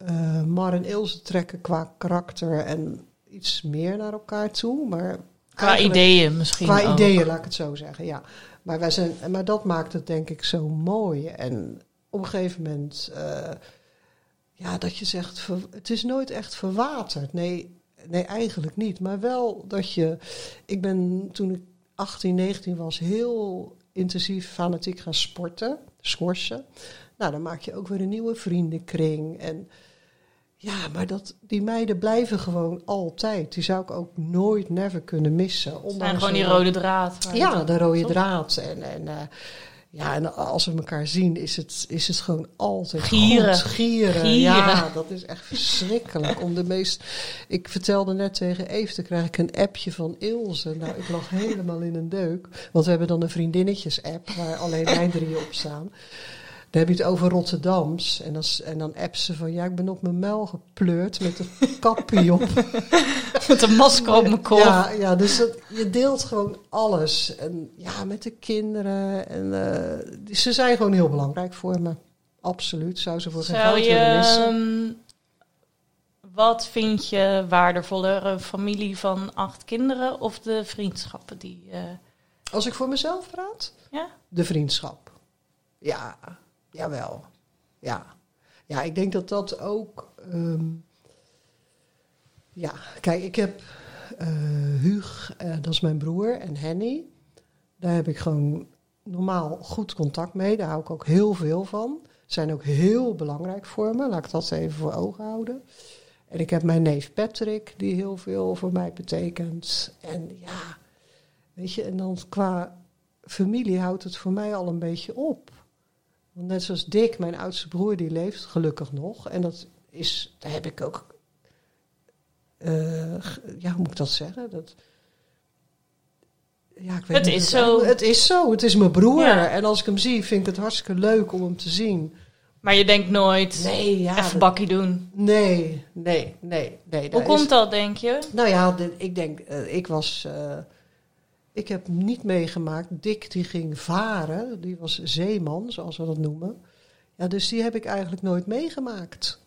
Uh, Mar en Ilse trekken qua karakter en iets meer naar elkaar toe. Maar qua ideeën misschien. Qua ideeën, laat ik het zo zeggen, ja. Maar, wij zijn, maar dat maakt het denk ik zo mooi. En op een gegeven moment, uh, ja, dat je zegt, het is nooit echt verwaterd. Nee, nee, eigenlijk niet. Maar wel dat je, ik ben toen ik 18, 19 was, heel intensief fanatiek gaan sporten, schorsen. Nou, dan maak je ook weer een nieuwe vriendenkring. En ja, maar dat, die meiden blijven gewoon altijd. Die zou ik ook nooit, never kunnen missen. En gewoon die rode draad. Ja, de rode draad. En, en, uh, ja, en als we elkaar zien, is het, is het gewoon altijd gieren. Goed. Gieren. gieren. Ja, dat is echt verschrikkelijk. om de meest... Ik vertelde net tegen Eve, dan krijg ik een appje van Ilse. Nou, ik lag helemaal in een deuk. Want we hebben dan een vriendinnetjes-app, waar alleen wij drieën op staan. Dan heb je het over Rotterdams. En dan, en dan app ze van, ja, ik ben op mijn muil gepleurd met een *laughs* kappie op. met een masker op mijn kop. Ja, ja dus dat, je deelt gewoon alles. En ja, met de kinderen. En uh, ze zijn gewoon heel belangrijk voor me. Absoluut, zou ze voor geen geld willen missen. Um, wat vind je waardevoller? Een familie van acht kinderen of de vriendschappen die... Uh... Als ik voor mezelf praat? Ja. De vriendschap. Ja, Jawel. Ja. Ja, ik denk dat dat ook. Um, ja, kijk, ik heb uh, Huug, uh, dat is mijn broer, en Henny. Daar heb ik gewoon normaal goed contact mee. Daar hou ik ook heel veel van. Zijn ook heel belangrijk voor me. Laat ik dat even voor ogen houden. En ik heb mijn neef Patrick, die heel veel voor mij betekent. En ja, weet je, en dan qua familie houdt het voor mij al een beetje op. Want net zoals Dick, mijn oudste broer, die leeft gelukkig nog. En dat is, daar heb ik ook, uh, ja, hoe moet ik dat zeggen? Dat, ja, ik weet het niet is zo. Het is zo, het is mijn broer. Ja. En als ik hem zie, vind ik het hartstikke leuk om hem te zien. Maar je denkt nooit, nee, ja, even bakkie doen. Nee, nee, nee. nee Hoe komt dat, denk je? Nou ja, ik denk, uh, ik was... Uh, ik heb niet meegemaakt. Dick die ging varen, die was zeeman, zoals we dat noemen. Ja, dus die heb ik eigenlijk nooit meegemaakt.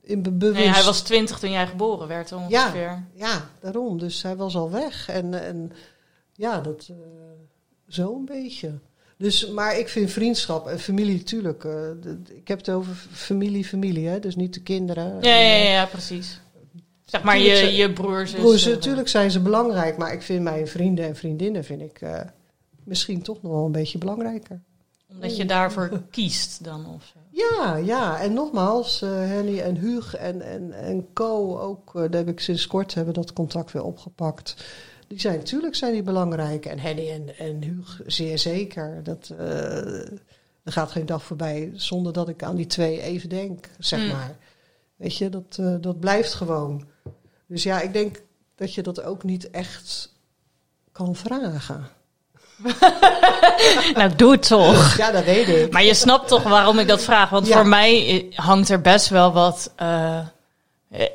In be bewust. Nee, hij was twintig toen jij geboren werd ongeveer. Ja, ja daarom. Dus hij was al weg. En, en ja, dat uh, zo een beetje. Dus, maar ik vind vriendschap en familie natuurlijk. Uh, ik heb het over familie, familie, hè? dus niet de kinderen. Ja, ja, ja, ja precies. Zeg maar je, je broers. Broers, natuurlijk zijn ze belangrijk, maar ik vind mijn vrienden en vriendinnen vind ik uh, misschien toch nog wel een beetje belangrijker. Omdat je daarvoor *laughs* kiest dan of zo. Ja, ja. En nogmaals, uh, Henny en Huug en, en, en Co ook, uh, daar heb ik sinds kort hebben dat contact weer opgepakt. Die zijn natuurlijk zijn die belangrijk. En Henny en, en Huug zeer zeker. Dat, er gaat geen dag voorbij zonder dat ik aan die twee even denk, zeg mm. maar. Weet je, dat, dat blijft gewoon. Dus ja, ik denk dat je dat ook niet echt kan vragen. *laughs* nou, doe het toch. Ja, dat weet ik. Maar je snapt toch waarom ik dat vraag. Want voor mij hangt er best wel wat. Uh,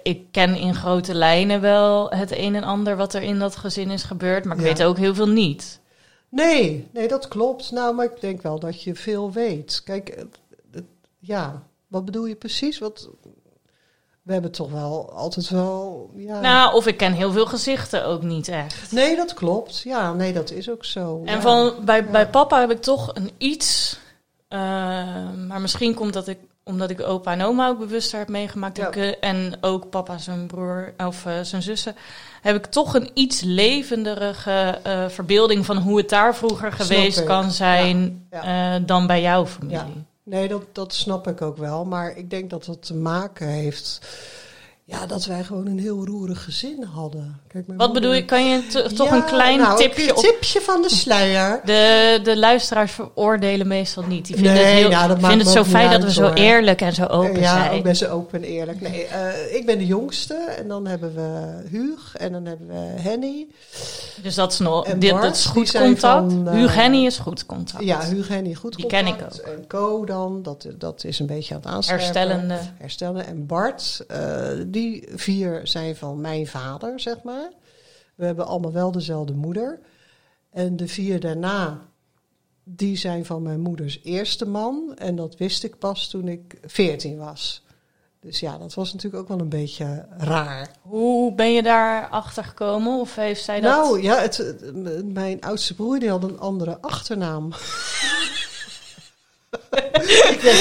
ik ken in grote lijnen wel het een en ander wat er in dat gezin is gebeurd. Maar ik weet ook heel veel niet. Nee, nee, dat klopt. Nou, maar ik denk wel dat je veel weet. Kijk, ja, wat bedoel je precies? Wat, we hebben toch wel altijd wel. Ja. Nou, of ik ken heel veel gezichten ook niet echt. Nee, dat klopt. Ja, nee, dat is ook zo. En van bij, bij papa heb ik toch een iets. Uh, maar misschien komt dat ik omdat ik opa en oma ook bewuster heb meegemaakt. Ja. Ik, en ook papa, zijn broer of uh, zijn zussen. Heb ik toch een iets levenderige uh, verbeelding van hoe het daar vroeger geweest kan zijn ja. dan bij jouw familie. Nee, dat, dat snap ik ook wel. Maar ik denk dat dat te maken heeft Ja, dat wij gewoon een heel roerig gezin hadden. Kijk, Wat bedoel je? Kan je toch Ja, een klein nou, tipje Een op... tipje van de sluier. *laughs* De, de luisteraars veroordelen meestal niet. Die vinden Nee, het, heel, nou, dat vinden het zo fijn dat we zo eerlijk en zo open ja, zijn. ook best zo open en eerlijk. Nee, eh, ik ben de jongste en dan hebben we Huug en dan hebben we Henny. Dus dat is, nog, dit, dat is goed contact. van, Huug Henny is goed contact. Ja, Huug Henny goed Die ken ik contact. ook. En Co dan, dat, dat is een beetje aan het aanscherpen. Herstellende. herstellen. En Bart, eh, die vier zijn van mijn vader, zeg maar. We hebben allemaal wel dezelfde moeder. En de vier daarna, die zijn van mijn moeders eerste man. En dat wist ik pas toen ik veertien was. Dus ja, dat was natuurlijk ook wel een beetje raar. Hoe ben je daar achter gekomen? Of heeft zij dat... Nou ja, het, mijn oudste broer die had een andere achternaam. *laughs*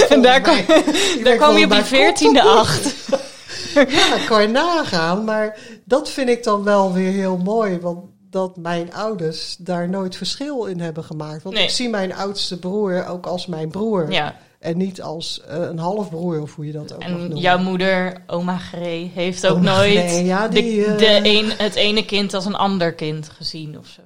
En daar, mij- kwam, daar je op die veertiende acht. *laughs* Ja, dat kan je nagaan. Maar dat vind ik dan wel weer heel mooi. Want dat mijn ouders daar nooit verschil in hebben gemaakt. Want Nee. ik zie mijn oudste broer ook als mijn broer. Ja, En niet als eh, een halfbroer, of hoe je dat ook mag en noemen. jouw moeder, oma Gree, heeft ook Oma nooit Gree, ja, die, de, eh, de een, het ene kind als een ander kind gezien of zo.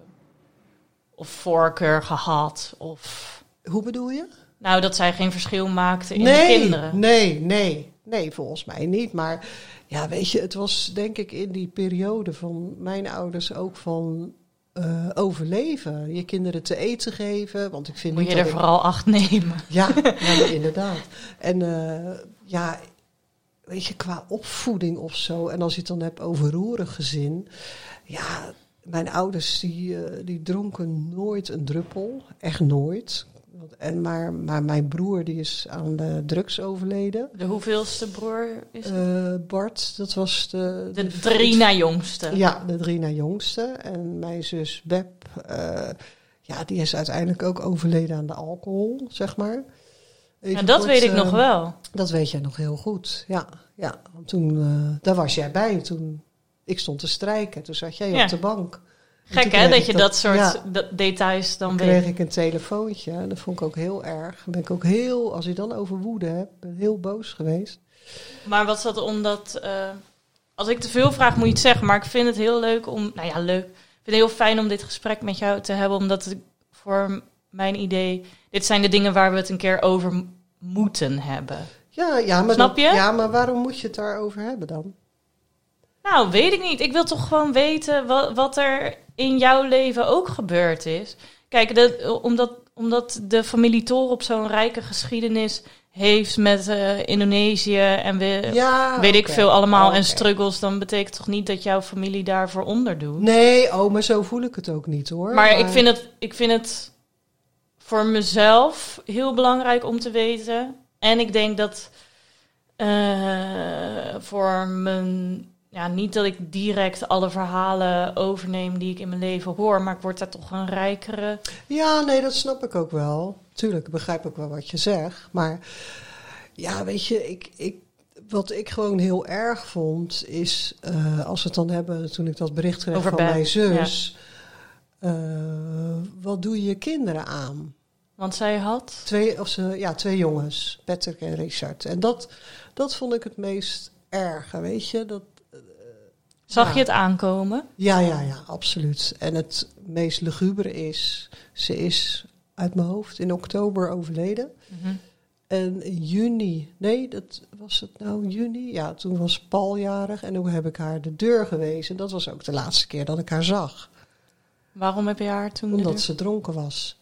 Of voorkeur gehad. Of... Hoe bedoel je? Nou, dat zij geen verschil maakte in nee, de kinderen. Nee, nee, nee, volgens mij niet. Maar ja, weet je, het was denk ik in die periode van mijn ouders ook van eh, overleven. Je kinderen te eten geven. Want ik vind Moet je er ik- vooral acht nemen. *laughs* Ja, inderdaad. En eh, ja, weet je, qua opvoeding of zo. En als je het dan hebt over roerig gezin. Ja, mijn ouders die, eh, die dronken nooit een druppel. Echt nooit. En maar, maar mijn broer die is aan de drugs overleden. De hoeveelste broer is? Eh, Bart, dat was de... De drie na jongste. Ja, de drie na jongste. En mijn zus Beb, eh, ja, die is uiteindelijk ook overleden aan de alcohol, zeg maar. Even En dat kort, weet ik eh, nog wel. Dat weet jij nog heel goed, ja. ja want toen, eh, daar was jij bij, toen ik stond te strijken. Toen zat jij Ja. op de bank. Gek hè, dat je dat soort ja, dat details dan weet. kreeg ik een telefoontje. En dat vond ik ook heel erg. Dan ben ik ook heel, als ik dan over woede heb, ben heel boos geweest. Maar was dat omdat... eh, als ik te veel vraag, moet je het zeggen. Maar ik vind het heel leuk om... Nou ja, leuk. Ik vind het heel fijn om dit gesprek met jou te hebben. Omdat het voor mijn idee... Dit zijn de dingen waar we het een keer over moeten hebben. Ja, ja, maar Snap je? ja, maar waarom moet je het daarover hebben dan? Nou, weet ik niet. Ik wil toch gewoon weten wat, wat er in jouw leven ook gebeurd is. Kijk, dat, omdat, omdat de familie Torop zo'n rijke geschiedenis heeft met eh, Indonesië en we, Ja, weet ik veel allemaal en struggles, dan betekent toch niet dat jouw familie daarvoor onderdoet? Nee, oh, maar zo voel ik het ook niet hoor. maar ik vind, het, ik vind het voor mezelf heel belangrijk om te weten. En ik denk dat eh, voor mijn. Ja, niet dat ik direct alle verhalen overneem die ik in mijn leven hoor, maar ik word daar toch een rijkere. Ja, nee, dat snap ik ook wel. Tuurlijk, ik begrijp ook wel wat je zegt. Maar ja, weet je, ik, ik, wat ik gewoon heel erg vond, is eh, als we het dan hebben, toen ik dat bericht kreeg Over van Ben, mijn zus. eh, wat doe je je kinderen aan? Want zij had. Twee, of ze, ja, twee jongens, Patrick en Richard. En dat, dat vond ik het meest erge, weet je. Dat, Zag Ja. je het aankomen? Ja, ja, ja, absoluut. En het meest lugubere is, ze is uit mijn hoofd in oktober overleden. Mhm. En in juni, nee, dat was het nou juni? Ja, toen was Paul jarig en toen heb ik haar de deur gewezen. Dat was ook de laatste keer dat ik haar zag. Waarom heb je haar toen. Omdat ze dronken was.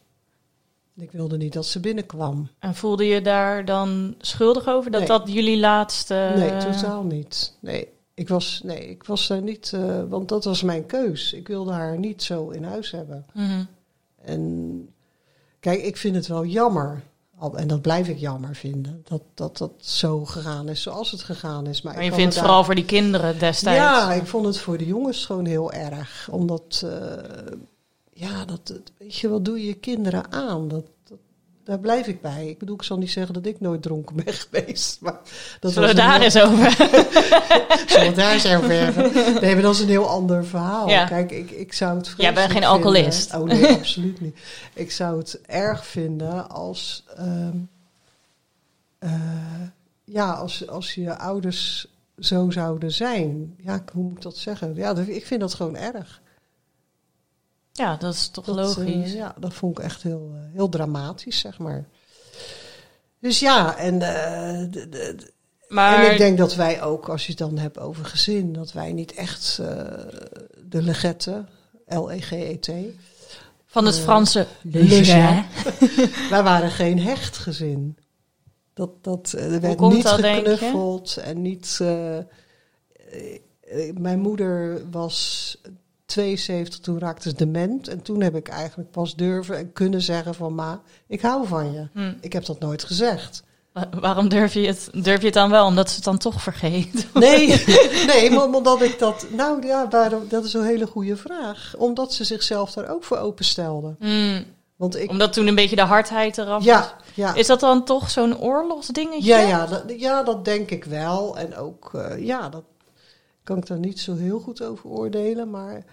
Ik wilde niet dat ze binnenkwam. En voelde je daar dan schuldig over dat Nee. dat jullie laatste. Nee, totaal niet. Nee, ik was, nee, ik was daar niet, eh, want dat was mijn keus. Ik wilde haar niet zo in huis hebben. Mhm. En kijk, ik vind het wel jammer. al- En dat blijf ik jammer vinden. Dat dat, dat zo gegaan is zoals het gegaan is. Maar, je vindt het vooral voor die kinderen destijds. Ja, ik vond het voor de jongens gewoon heel erg. Omdat, eh, ja, dat, weet je, wat doe je je kinderen aan? Dat, daar blijf ik bij. Ik bedoel, ik zal niet zeggen dat ik nooit dronken ben *laughs* geweest. Maar dat Zullen we daar heel- eens over? *laughs* Zullen we daar eens over hebben? Nee, maar dat is een heel ander verhaal. Ja. Kijk, ik, ik zou het Jij bent geen alcoholist. vinden- Oh nee, *laughs* absoluut niet. Ik zou het erg vinden als... ehm, eh, ja, als, als je ouders zo zouden zijn. Ja, hoe moet ik dat zeggen? Ja, ik vind dat gewoon erg. Ja, dat is toch Dat, logisch. eh, ja, dat vond ik echt heel, eh, heel dramatisch, zeg maar. Dus ja, en, eh, de- de- de- maar en ik denk dat wij ook, als je het dan hebt over gezin, dat wij niet echt eh, de legette, L-E-G-E-T, van het eh, Franse jeu. *laughs* wij waren geen hecht gezin. Dat, dat, eh, er werd niet dat, geknuffeld en niet... eh, eh, eh, mijn moeder was 72, toen raakte ze dement. En toen heb ik eigenlijk pas durven en kunnen zeggen van... Ma, ik hou van je. Hm. Ik heb dat nooit gezegd. Wa- Waarom durf je, het, durf je het dan wel? Omdat ze het dan toch vergeet. *laughs* Nee, nee maar omdat ik dat... Nou ja, waarom, dat is een hele goede vraag. Omdat ze zichzelf daar ook voor openstelde. Hm, Want ik... Omdat toen een beetje de hardheid eraf was. Ja, ja. Is dat dan toch zo'n oorlogsdingetje? Ja, ja, dat, ja, dat denk ik wel. En ook, eh, ja, dat kan ik daar niet zo heel goed over oordelen. Maar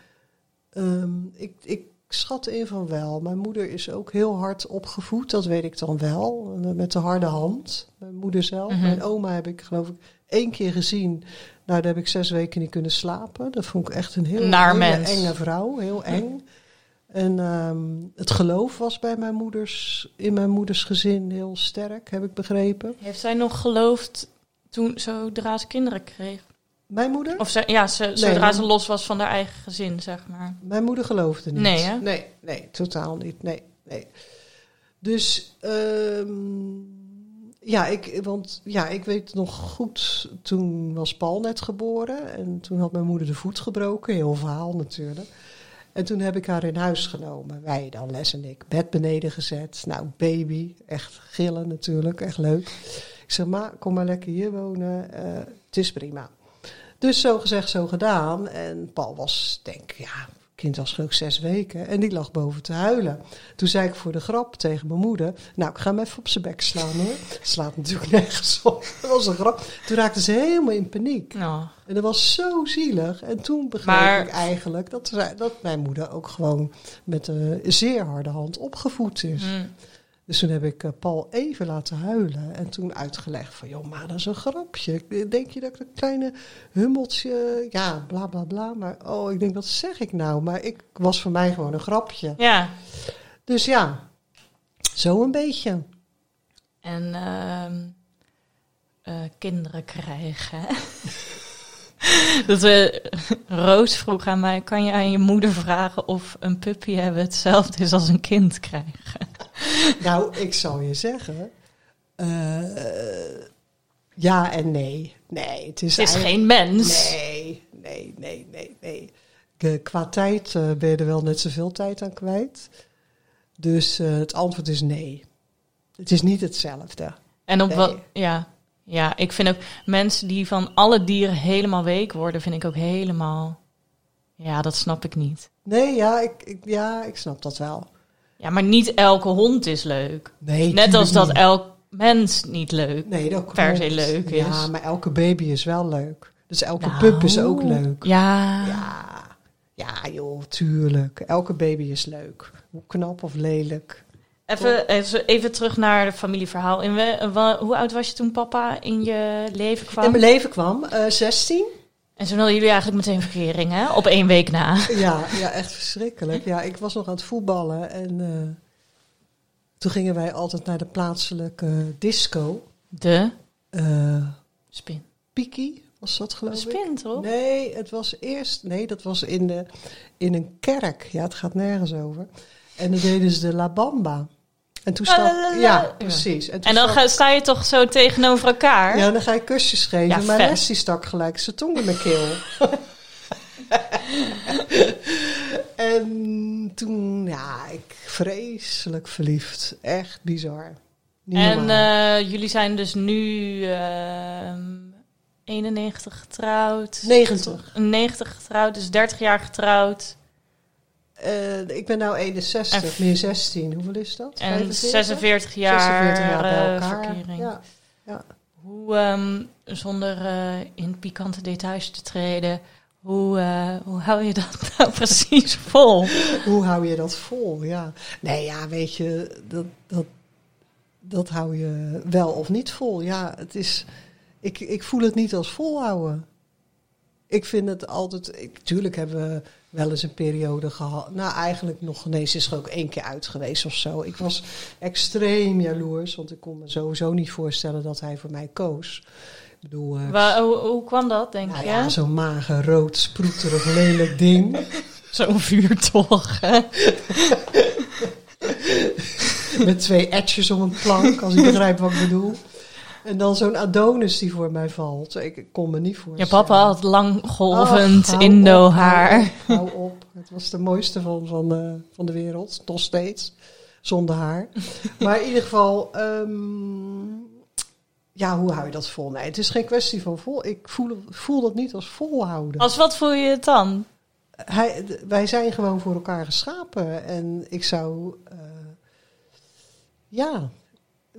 ehm, ik, ik schat in van wel. Mijn moeder is ook heel hard opgevoed, dat weet ik dan wel. eh, Met de harde hand. Mijn moeder zelf. Mhm. Mijn oma heb ik geloof ik één keer gezien. Nou, daar heb ik zes weken niet kunnen slapen. Dat vond ik echt een heel Naar hele mens. enge vrouw. Heel eng. En ehm, het geloof was bij mijn moeders, in mijn moeders gezin heel sterk, heb ik begrepen. Heeft zij nog geloofd toen, zodra ze kinderen kreeg? Mijn moeder? Of ze, ja, ze, zodra ze los was van haar eigen gezin, zeg maar. Mijn moeder geloofde niet. Nee, hè? Nee, nee, totaal niet. Nee, nee. Dus, ehm, ja, ik, want, ja, ik weet nog goed, toen was Paul net geboren. En toen had mijn moeder de voet gebroken. Heel verhaal natuurlijk. En toen heb ik haar in huis genomen. Wij dan, Les en ik. Bed beneden gezet. Nou, baby. Echt gillen natuurlijk. Echt leuk. Ik zeg, ma, kom maar lekker hier wonen. Eh, het is prima. Dus zo gezegd, zo gedaan. En Paul was, denk ik, ja, kind was geloof zes weken. En die lag boven te huilen. Toen zei ik voor de grap tegen mijn moeder... Nou, ik ga hem even op zijn bek slaan hoor. Slaat natuurlijk nergens op. Dat was een grap. Toen raakte ze helemaal in paniek. Nou, En dat was zo zielig. En toen begreep Maar- ik eigenlijk dat, dat mijn moeder ook gewoon met een zeer harde hand opgevoed is. hm. Dus toen heb ik eh, Paul even laten huilen. En toen uitgelegd van, joh, maar dat is een grapje. Denk je dat ik een kleine hummeltje... Ja, bla, bla, bla. Maar oh, ik denk, wat zeg ik nou? Maar ik was voor mij gewoon een grapje. ja. Dus ja, zo een beetje. En ehm, eh, kinderen krijgen. *laughs* *laughs* Dat we, Roos vroeg aan mij: kan je aan je moeder vragen of een puppy hebben hetzelfde is als een kind krijgen? *laughs* Nou, ik zal je zeggen... eh, ja en nee. Nee, het is, Het is geen mens. Nee, nee, nee, nee, nee. Qua tijd eh, ben je er wel net zoveel tijd aan kwijt. Dus eh, het antwoord is nee. Het is niet hetzelfde. En op Nee. wat, ja, ja, ik vind ook mensen die van alle dieren helemaal week worden, vind ik ook helemaal, ja, dat snap ik niet. Nee, ja, ik, ik, ja, ik snap dat wel. Ja, maar niet elke hond is leuk. Nee, Net als dat elk mens niet leuk. nee, dat per se leuk Ja, is. maar elke baby is wel leuk. Dus elke Nou, pup is ook leuk. Ja. Ja, ja, joh, tuurlijk. Elke baby is leuk. Hoe knap of lelijk. Even, even, terug naar het familieverhaal. In we, hoe oud was je toen papa in je leven kwam? In mijn leven kwam eh 16. En toen hadden jullie eigenlijk meteen verkering, hè? Op één week na. Ja, ja, echt verschrikkelijk. Ja, ik was nog aan het voetballen en eh, toen gingen wij altijd naar de plaatselijke disco. De Eh spin. Piki was dat geloof ik? Spin, toch? Nee, het was eerst, nee, dat was in, de, in een kerk. Ja, het gaat nergens over. En dan deden ze de La Bamba. En toen la. ja, precies. toen En dan sta je toch zo tegenover elkaar? ja, dan ga je kusjes geven. Ja, maar. Les die stak gelijk zijn tong in mijn keel. *laughs* en toen, ja, ik vreselijk verliefd. Echt bizar. Niet en eh, jullie zijn dus nu ehm 91 getrouwd. 90. 90 getrouwd, dus 30 jaar getrouwd. Eh, ik ben nou 61, En- meer 16. Hoeveel is dat? En 45? 46 jaar, 46 jaar bij eh, elkaar. verkering. Ja. ja. Hoe, ehm, zonder eh, in pikante details te treden, hoe, hoe hou je dat *laughs* nou precies vol? Hoe hou je dat vol? Ja. Nee, ja, weet je, dat, dat, dat hou je wel of niet vol. Ja, het is. ik, ik voel het niet als volhouden. Ik vind het altijd. Ik, tuurlijk hebben we wel eens een periode gehad. Nou, eigenlijk nog ineens is er ook één keer uit geweest of zo. Ik was extreem jaloers, want ik kon me sowieso niet voorstellen dat hij voor mij koos. Ik bedoel, eh, Waar, hoe, hoe kwam dat, denk nou je? ja, zo'n mager, rood, sproeterig, lelijk ding. *laughs* Zo'n vuurtocht. hè? *laughs* Met twee etjes om een plank, als je begrijpt wat ik bedoel. En dan zo'n Adonis die voor mij valt. Ik, kon me niet Je voorstellen. papa had lang golvend Ach, hou Indo op, haar. Hou op, hou op. Het was de mooiste van, van, de, van de wereld, nog steeds. Zonder haar. *laughs* Maar in ieder geval, ehm, ja, hoe hou je dat vol? Nee, het is geen kwestie van vol. Ik voel, voel dat niet als volhouden. Als wat voel je het dan? Hij, wij zijn gewoon voor elkaar geschapen. En ik zou, eh, ja,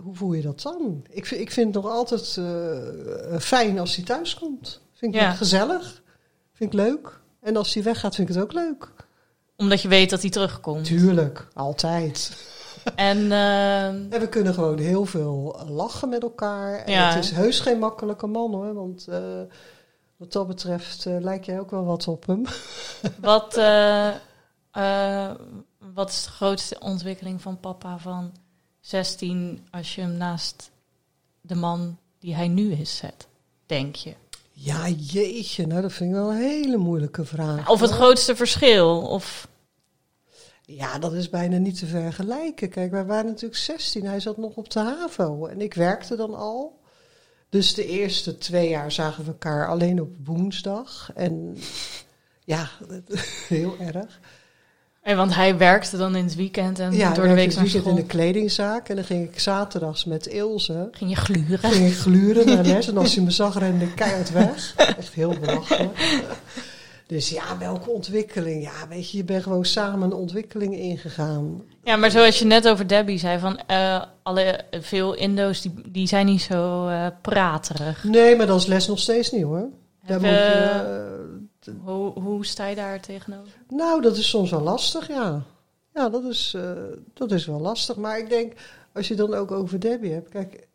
hoe voel je dat dan? Ik, vind- ik vind het nog altijd eh, fijn als hij thuis komt. Vind ik Ja. gezellig. Vind ik leuk. En als hij weggaat, vind ik het ook leuk. Omdat je weet dat hij terugkomt. Tuurlijk, altijd. *laughs* En eh, En we kunnen gewoon heel veel lachen met elkaar. En Ja. het is heus geen makkelijke man hoor. Want eh, wat dat betreft eh, lijk jij ook wel wat op hem. *laughs* wat, wat is de grootste ontwikkeling van papa van 16 als je hem naast de man die hij nu is zet? Denk je? Ja, jeetje. Nou, dat vind ik wel een hele moeilijke vraag. Of het hoor. grootste verschil? Of Ja, dat is bijna niet te vergelijken. Kijk, wij waren natuurlijk 16. Hij zat nog op de HAVO. En ik werkte dan al. Dus de eerste twee jaar zagen we elkaar alleen op woensdag. En ja, *laughs* heel erg. Eh, want hij werkte dan in het weekend en Ja, door de week naar school. in de kledingzaak. En dan ging ik zaterdags met Ilse. Ging je gluren? Ging ik gluren naar les. En als hij me zag, rende ik keihard weg. *laughs* Echt heel belachelijk. Dus ja, welke ontwikkeling? Ja, weet je, je bent gewoon samen een ontwikkeling ingegaan. Ja, maar zoals je net over Debbie zei, van eh, alle, veel Indo's die, die zijn niet zo eh, praterig. Nee, maar dat is les nog steeds niet hoor. Daar Heb moet je- je, eh, Hoe, hoe sta je daar tegenover? nou, dat is soms wel lastig, ja. Ja, dat is, eh, dat is wel lastig. Maar ik denk, als je dan ook over Debbie hebt... Kijk,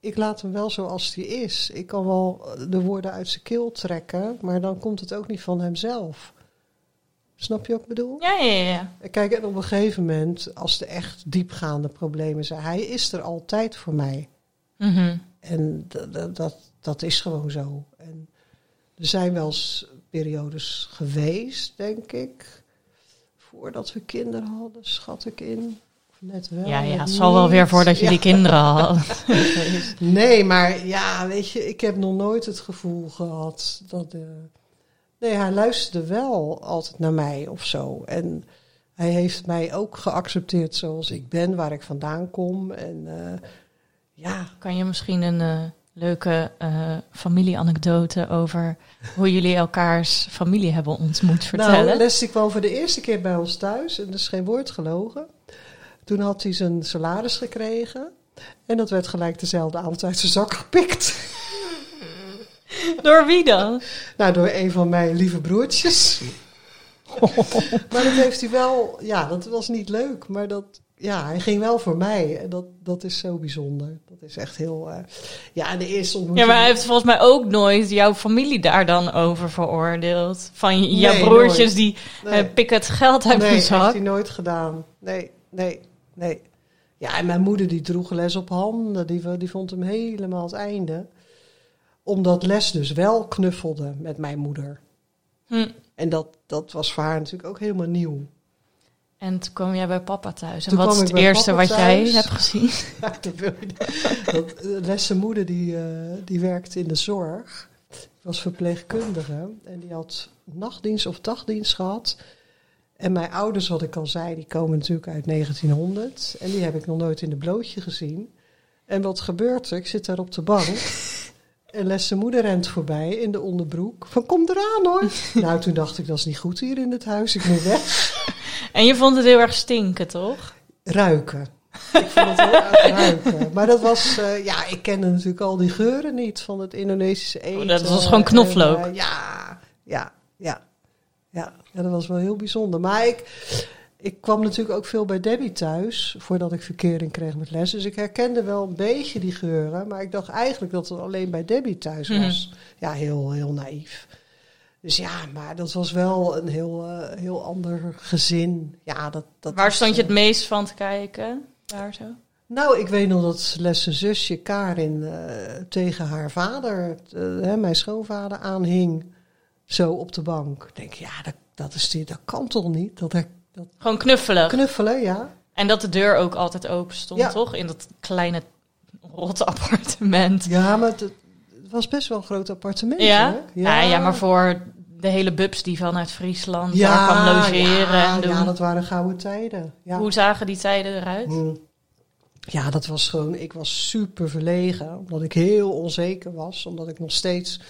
ik laat hem wel zoals hij is. Ik kan wel de woorden uit zijn keel trekken... maar dan komt het ook niet van hemzelf. Snap je wat ik bedoel? Ja, ja, ja. Kijk, en op een gegeven moment, als er echt diepgaande problemen zijn... hij is er altijd voor mij. Mhm. En dat, dat, dat, dat is gewoon zo. En er zijn wel eens periodes geweest, denk ik, voordat we kinderen hadden, schat ik in. Of net wel. ja, ja, het zal wel weer voordat je *laughs* Ja. die kinderen hadden. *laughs* Nee, maar ja, weet je, ik heb nog nooit het gevoel gehad dat. eh, nee, hij luisterde wel altijd naar mij of zo. En hij heeft mij ook geaccepteerd zoals ik ben, waar ik vandaan kom. En eh, ja, Kan je misschien een eh, leuke eh, familieanekdote over hoe jullie elkaars familie hebben ontmoet vertellen? Nou, Leslie kwam voor de eerste keer bij ons thuis en er is geen woord gelogen. Toen had hij zijn salaris gekregen en dat werd gelijk dezelfde avond uit zijn zak gepikt. Door wie dan? Nou, door een van mijn lieve broertjes. *laughs* maar dat heeft hij wel, ja, dat was niet leuk, maar dat, ja, hij ging wel voor mij. En dat, dat is zo bijzonder. Dat is echt heel, eh, ja, de eerste Ja, ontmoeting. maar hij heeft volgens mij ook nooit jouw familie daar dan over veroordeeld. Van je- jouw Nee, broertjes nooit. die Nee. eh, pikken het geld uit nee, hun heeft zak. hij nooit gedaan. Nee, nee, nee. Ja, en mijn moeder die droeg les op handen. Die, die vond hem helemaal het einde. Omdat Les dus wel knuffelde met mijn moeder. Hm. En dat, dat was voor haar natuurlijk ook helemaal nieuw. En toen kwam jij bij papa thuis. En Toen wat is het eerste wat jij hebt gezien? *laughs* Ja, dat wil je eh, Les zijn moeder die, eh, die werkte in de zorg. was verpleegkundige. En die had nachtdienst of dagdienst gehad. En mijn ouders, wat ik al zei, die komen natuurlijk uit 1900. En die heb ik nog nooit in de blootje gezien. En wat gebeurt er? Ik zit daar op de bank. *laughs* En Les zijn moeder rent voorbij in de onderbroek. Van kom eraan hoor. *laughs* nou, toen dacht ik, dat is niet goed hier in het huis. Ik moet weg. En je vond het heel erg stinken, toch? Ruiken. Ik vond het heel erg ruiken. Maar dat was, eh, ja, ik kende natuurlijk al die geuren niet van het Indonesische eten. Oh, dat was gewoon knoflook. En, eh, ja, ja, ja, ja, ja. Dat was wel heel bijzonder. Maar ik, ik kwam natuurlijk ook veel bij Debbie thuis, voordat ik verkering kreeg met les. Dus ik herkende wel een beetje die geuren, maar ik dacht eigenlijk dat het alleen bij Debbie thuis was. Ja, heel, heel naïef. Dus ja, maar dat was wel een heel, eh, heel ander gezin. Ja, dat, dat Waar was, stond je het eh, meest van te kijken? Daar zo? Nou, ik weet nog dat Lesse zusje Karin eh, tegen haar vader, hè, mijn schoonvader, aanhing. Zo op de bank. Ik denk, ja, dat, dat, is die, dat kan toch niet? Dat, her- dat Gewoon knuffelen. knuffelen, ja. En dat de deur ook altijd open stond, Ja. toch? In dat kleine rotte appartement. Ja, maar het was best wel een groot appartement. Ja? hoor. Ja. ja, maar voor de hele bubs die vanuit Friesland ja, daar kwam logeren ja, en doen. ja, dat waren gouden tijden. Ja. Hoe zagen die tijden eruit? Hm. Ja, dat was gewoon. Ik was super verlegen, omdat ik heel onzeker was, omdat ik nog steeds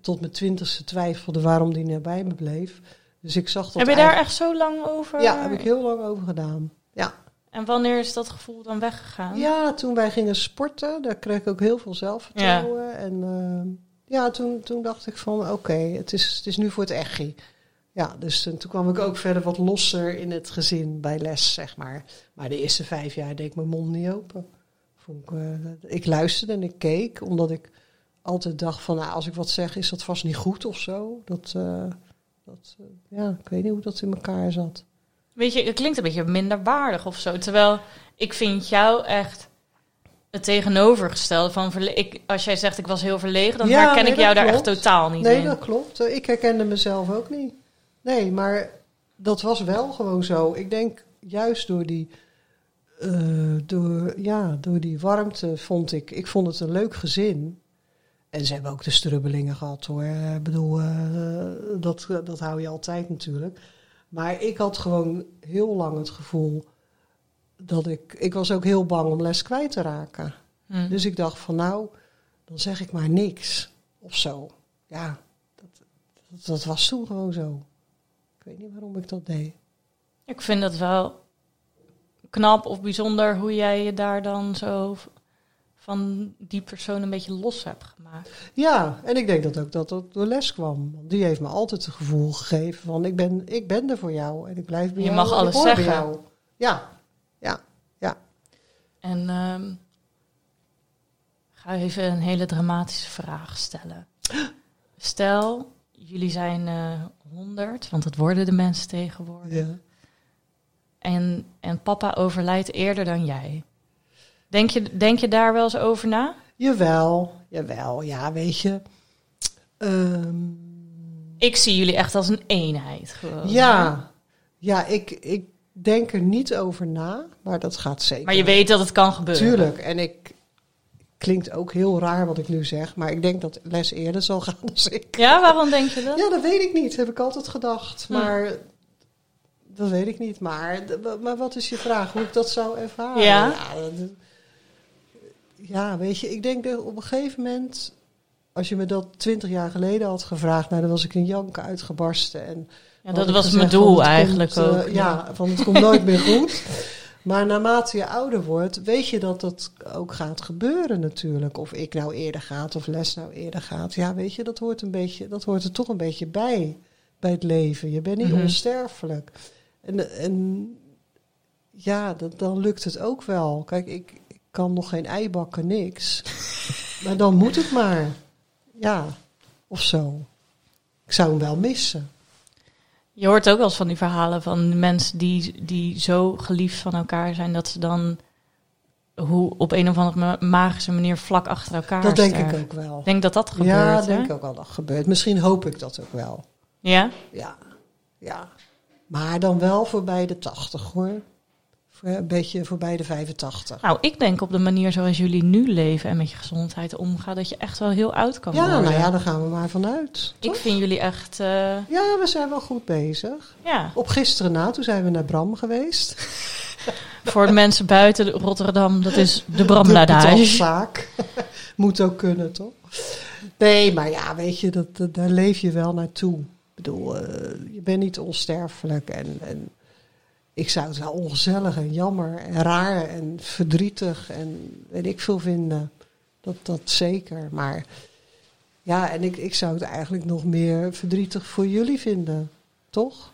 tot mijn twintigste twijfelde waarom die nabij me bleef. Dus ik zag dat. Heb je daar echt zo lang over? Ja, heb ik heel lang over gedaan. Ja. En wanneer is dat gevoel dan weggegaan? ja, toen wij gingen sporten, daar kreeg ik ook heel veel zelfvertrouwen. En ehm, ja, toen, toen dacht ik van oké, het, is, het is nu voor het echi. Ja, dus toen, toen kwam ik ook verder wat losser in het gezin bij les, zeg maar. Maar de eerste vijf jaar deed ik mijn mond niet open. Vond ik, eh, ik luisterde en ik keek, omdat ik altijd dacht van, nou, als ik wat zeg, is dat vast niet goed of zo. Dat, eh, dat eh, ja, ik weet niet hoe dat in elkaar zat. Weet je, het klinkt een beetje minder waardig of zo. Terwijl ik vind jou echt het tegenovergestelde van... Ik, als jij zegt ik was heel verlegen, dan Ja, herken nee, ik jou daar echt totaal niet Nee, in. dat klopt. Ik herkende mezelf ook niet. Nee, maar dat was wel gewoon zo. Ik denk juist door die, eh, door, ja, door die warmte vond ik... Ik vond het een leuk gezin. En ze hebben ook de strubbelingen gehad hoor. Ik bedoel, eh, dat, dat hou je altijd natuurlijk. Maar ik had gewoon heel lang het gevoel dat ik... Ik was ook heel bang om les kwijt te raken. Hm. Dus ik dacht van nou, dan zeg ik maar niks of zo. Ja, dat, dat, dat was toen gewoon zo. Ik weet niet waarom ik dat deed. Ik vind dat wel knap of bijzonder hoe jij je daar dan zo van die persoon een beetje los hebt gemaakt. Ja, en ik denk dat ook dat dat door les kwam. Want die heeft me altijd het gevoel gegeven van ik ben, ik ben er voor jou en ik blijf bij Je jou. mag en ik alles zeggen. jou. Ja, ja, ja. En ehm, ik ga even een hele dramatische vraag stellen. *gasps* Stel, jullie zijn eh 100, want dat worden de mensen tegenwoordig. ja. En, en papa overlijdt eerder dan jij. Denk je, denk je daar wel eens over na? Jawel, jawel, ja, weet je. Ehm, Ik zie jullie echt als een eenheid. Gewoon. ja, ja ik, ik denk er niet over na, maar dat gaat zeker. Maar je weet dat het kan gebeuren. Tuurlijk. En ik klinkt ook heel raar wat ik nu zeg, maar ik denk dat les eerder zal gaan dan ik. Ja, waarom denk je dat? Ja, dat weet ik niet. Heb ik altijd gedacht. Hm. Maar dat weet ik niet. Maar, maar wat is je vraag? Hoe ik dat zou ervaren? Ja. Ja, dat- ja, weet je, ik denk dat op een gegeven moment, als je me dat twintig jaar geleden had gevraagd, nou, dan was ik in janken uitgebarsten. En Ja, dat was gezegd mijn doel eigenlijk komt, eh, ook. ja, van het komt nooit meer *laughs* goed. Maar naarmate je ouder wordt, weet je dat dat ook gaat gebeuren natuurlijk. Of ik nou eerder gaat of les nou eerder gaat. Ja, weet je, dat hoort, een beetje, dat hoort er toch een beetje bij, bij het leven. Je bent niet Mhm. onsterfelijk. En, en ja, dat, dan lukt het ook wel. Kijk, ik kan nog geen ei bakken, niks. maar dan moet het maar. Ja, of zo. Ik zou hem wel missen. Je hoort ook wel eens van die verhalen van mensen die, die zo geliefd van elkaar zijn dat ze dan hoe op een of andere ma- magische manier vlak achter elkaar Dat denk ik ook wel. Ik denk dat dat gebeurt. ja, hè? denk ik ook wel dat gebeurt. Misschien hoop ik dat ook wel. Ja? Ja, ja. Maar dan wel voorbij de 80 hoor. Voor- Een beetje voorbij de 85. Nou, ik denk op de manier zoals jullie nu leven en met je gezondheid omgaan, dat je echt wel heel oud kan Ja, worden. nou ja, daar gaan we maar vanuit. Ik vind jullie echt, eh, Ja, we zijn wel goed bezig. ja, Op gisteren na, toen zijn we naar Bram geweest. *laughs* voor de mensen buiten Rotterdam, dat is de Bramladage. *laughs* betaalzaak. *laughs* Moet ook kunnen, toch? Nee, maar ja, weet je, dat, dat- daar leef je wel naartoe. Ik bedoel, eh, je bent niet onsterfelijk. En, en ik zou het wel ongezellig en jammer en raar en verdrietig en weet ik veel vinden. Dat, dat zeker. Maar ja, en ik, ik zou het eigenlijk nog meer verdrietig voor jullie vinden. Toch?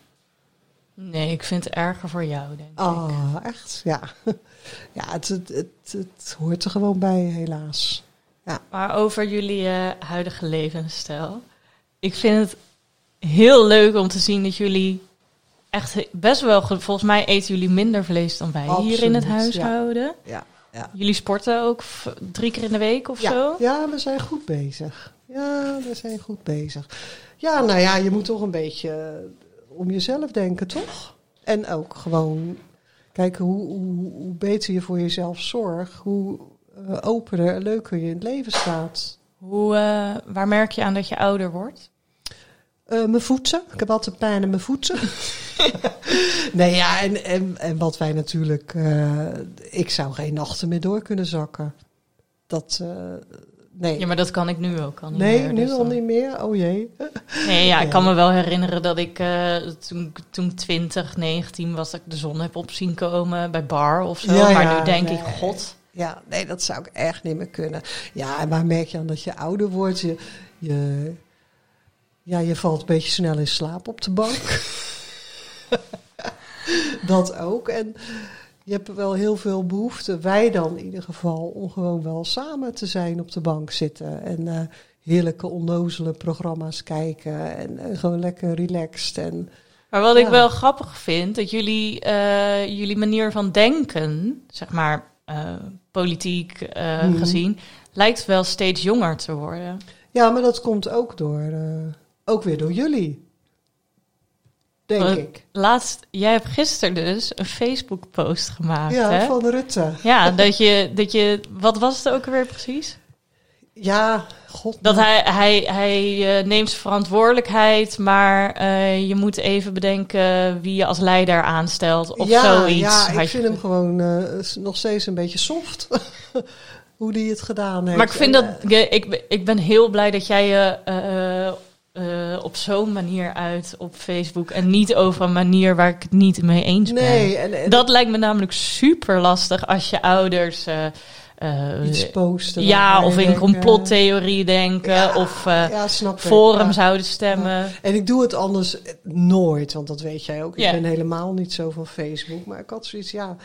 Nee, ik vind het erger voor jou, denk ik. Oh, echt? Ja. *laughs* Ja, het, het, het, het hoort er gewoon bij, helaas. Maar over jullie eh, huidige levensstijl. Ik vind het heel leuk om te zien dat jullie echt best wel... ge- Volgens mij eten jullie minder vlees dan wij hier in het huishouden. Ja, ja. Jullie sporten ook drie keer in de week of Ja, zo? ja, we zijn goed bezig. Ja, we zijn goed bezig. Ja, nou ja, je moet toch een beetje eh, om jezelf denken, toch? En ook gewoon kijken hoe, hoe, hoe beter je voor jezelf zorgt, hoe eh, opener en leuker je in het leven staat. Hoe, eh, waar merk je aan dat je ouder wordt? Eh, mijn voeten. Ik heb altijd pijn in mijn voeten. *laughs* nee, ja, en, en, en wat wij natuurlijk... eh, ik zou geen nachten meer door kunnen zakken. Dat... eh, nee. Ja, maar dat kan ik nu ook al niet nee, meer. nu dus al dan- niet meer? Oh jee. Nee, ja, ik Ja. kan me wel herinneren dat ik toen, toen 20, 19 was, dat ik de zon heb op zien komen bij bar of zo. Ja, maar ja, nu denk nee. ik, god. Ja, nee, dat zou ik echt niet meer kunnen. Ja, en waar merk je aan dat je ouder wordt? Je, je, ja, je valt een beetje snel in slaap op de bank. *laughs* dat ook. En je hebt wel heel veel behoefte, wij dan in ieder geval, om gewoon wel samen te zijn op de bank zitten. En eh, heerlijke onnozele programma's kijken. En, eh, gewoon lekker relaxed. En Maar wat ik wel grappig vind, dat jullie, eh, jullie manier van denken, zeg maar politiek Mhm. gezien, lijkt wel steeds jonger te worden. ja, maar dat komt ook door, ook weer door jullie. Denk Want ik. Laatst, jij hebt gisteren dus een Facebook-post gemaakt, Ja, hè? van Rutte. Ja, dat je, dat je, wat was het ook alweer precies? Ja, god. Dat hij, hij, hij eh, neemt verantwoordelijkheid, maar eh, je moet even bedenken wie je als leider aanstelt of ja, zoiets. Ja, ik vind hem gewoon eh, nog steeds een beetje soft. *laughs* Hoe die het gedaan heeft. Maar ik vind En, dat, ik, ik, ben- ik ben heel blij dat jij je eh, op zo'n manier uit op Facebook en niet over een manier waar ik het niet mee eens ben. Nee, en, en Dat lijkt me namelijk super lastig als je ouders. eh, eh, iets posten. ja, of in complottheorie denken. ja, of ja, ja. zouden stemmen. En ik doe het anders nooit, want dat weet jij ook. Ik ben helemaal niet zo van Facebook. Maar ik had zoiets, ja,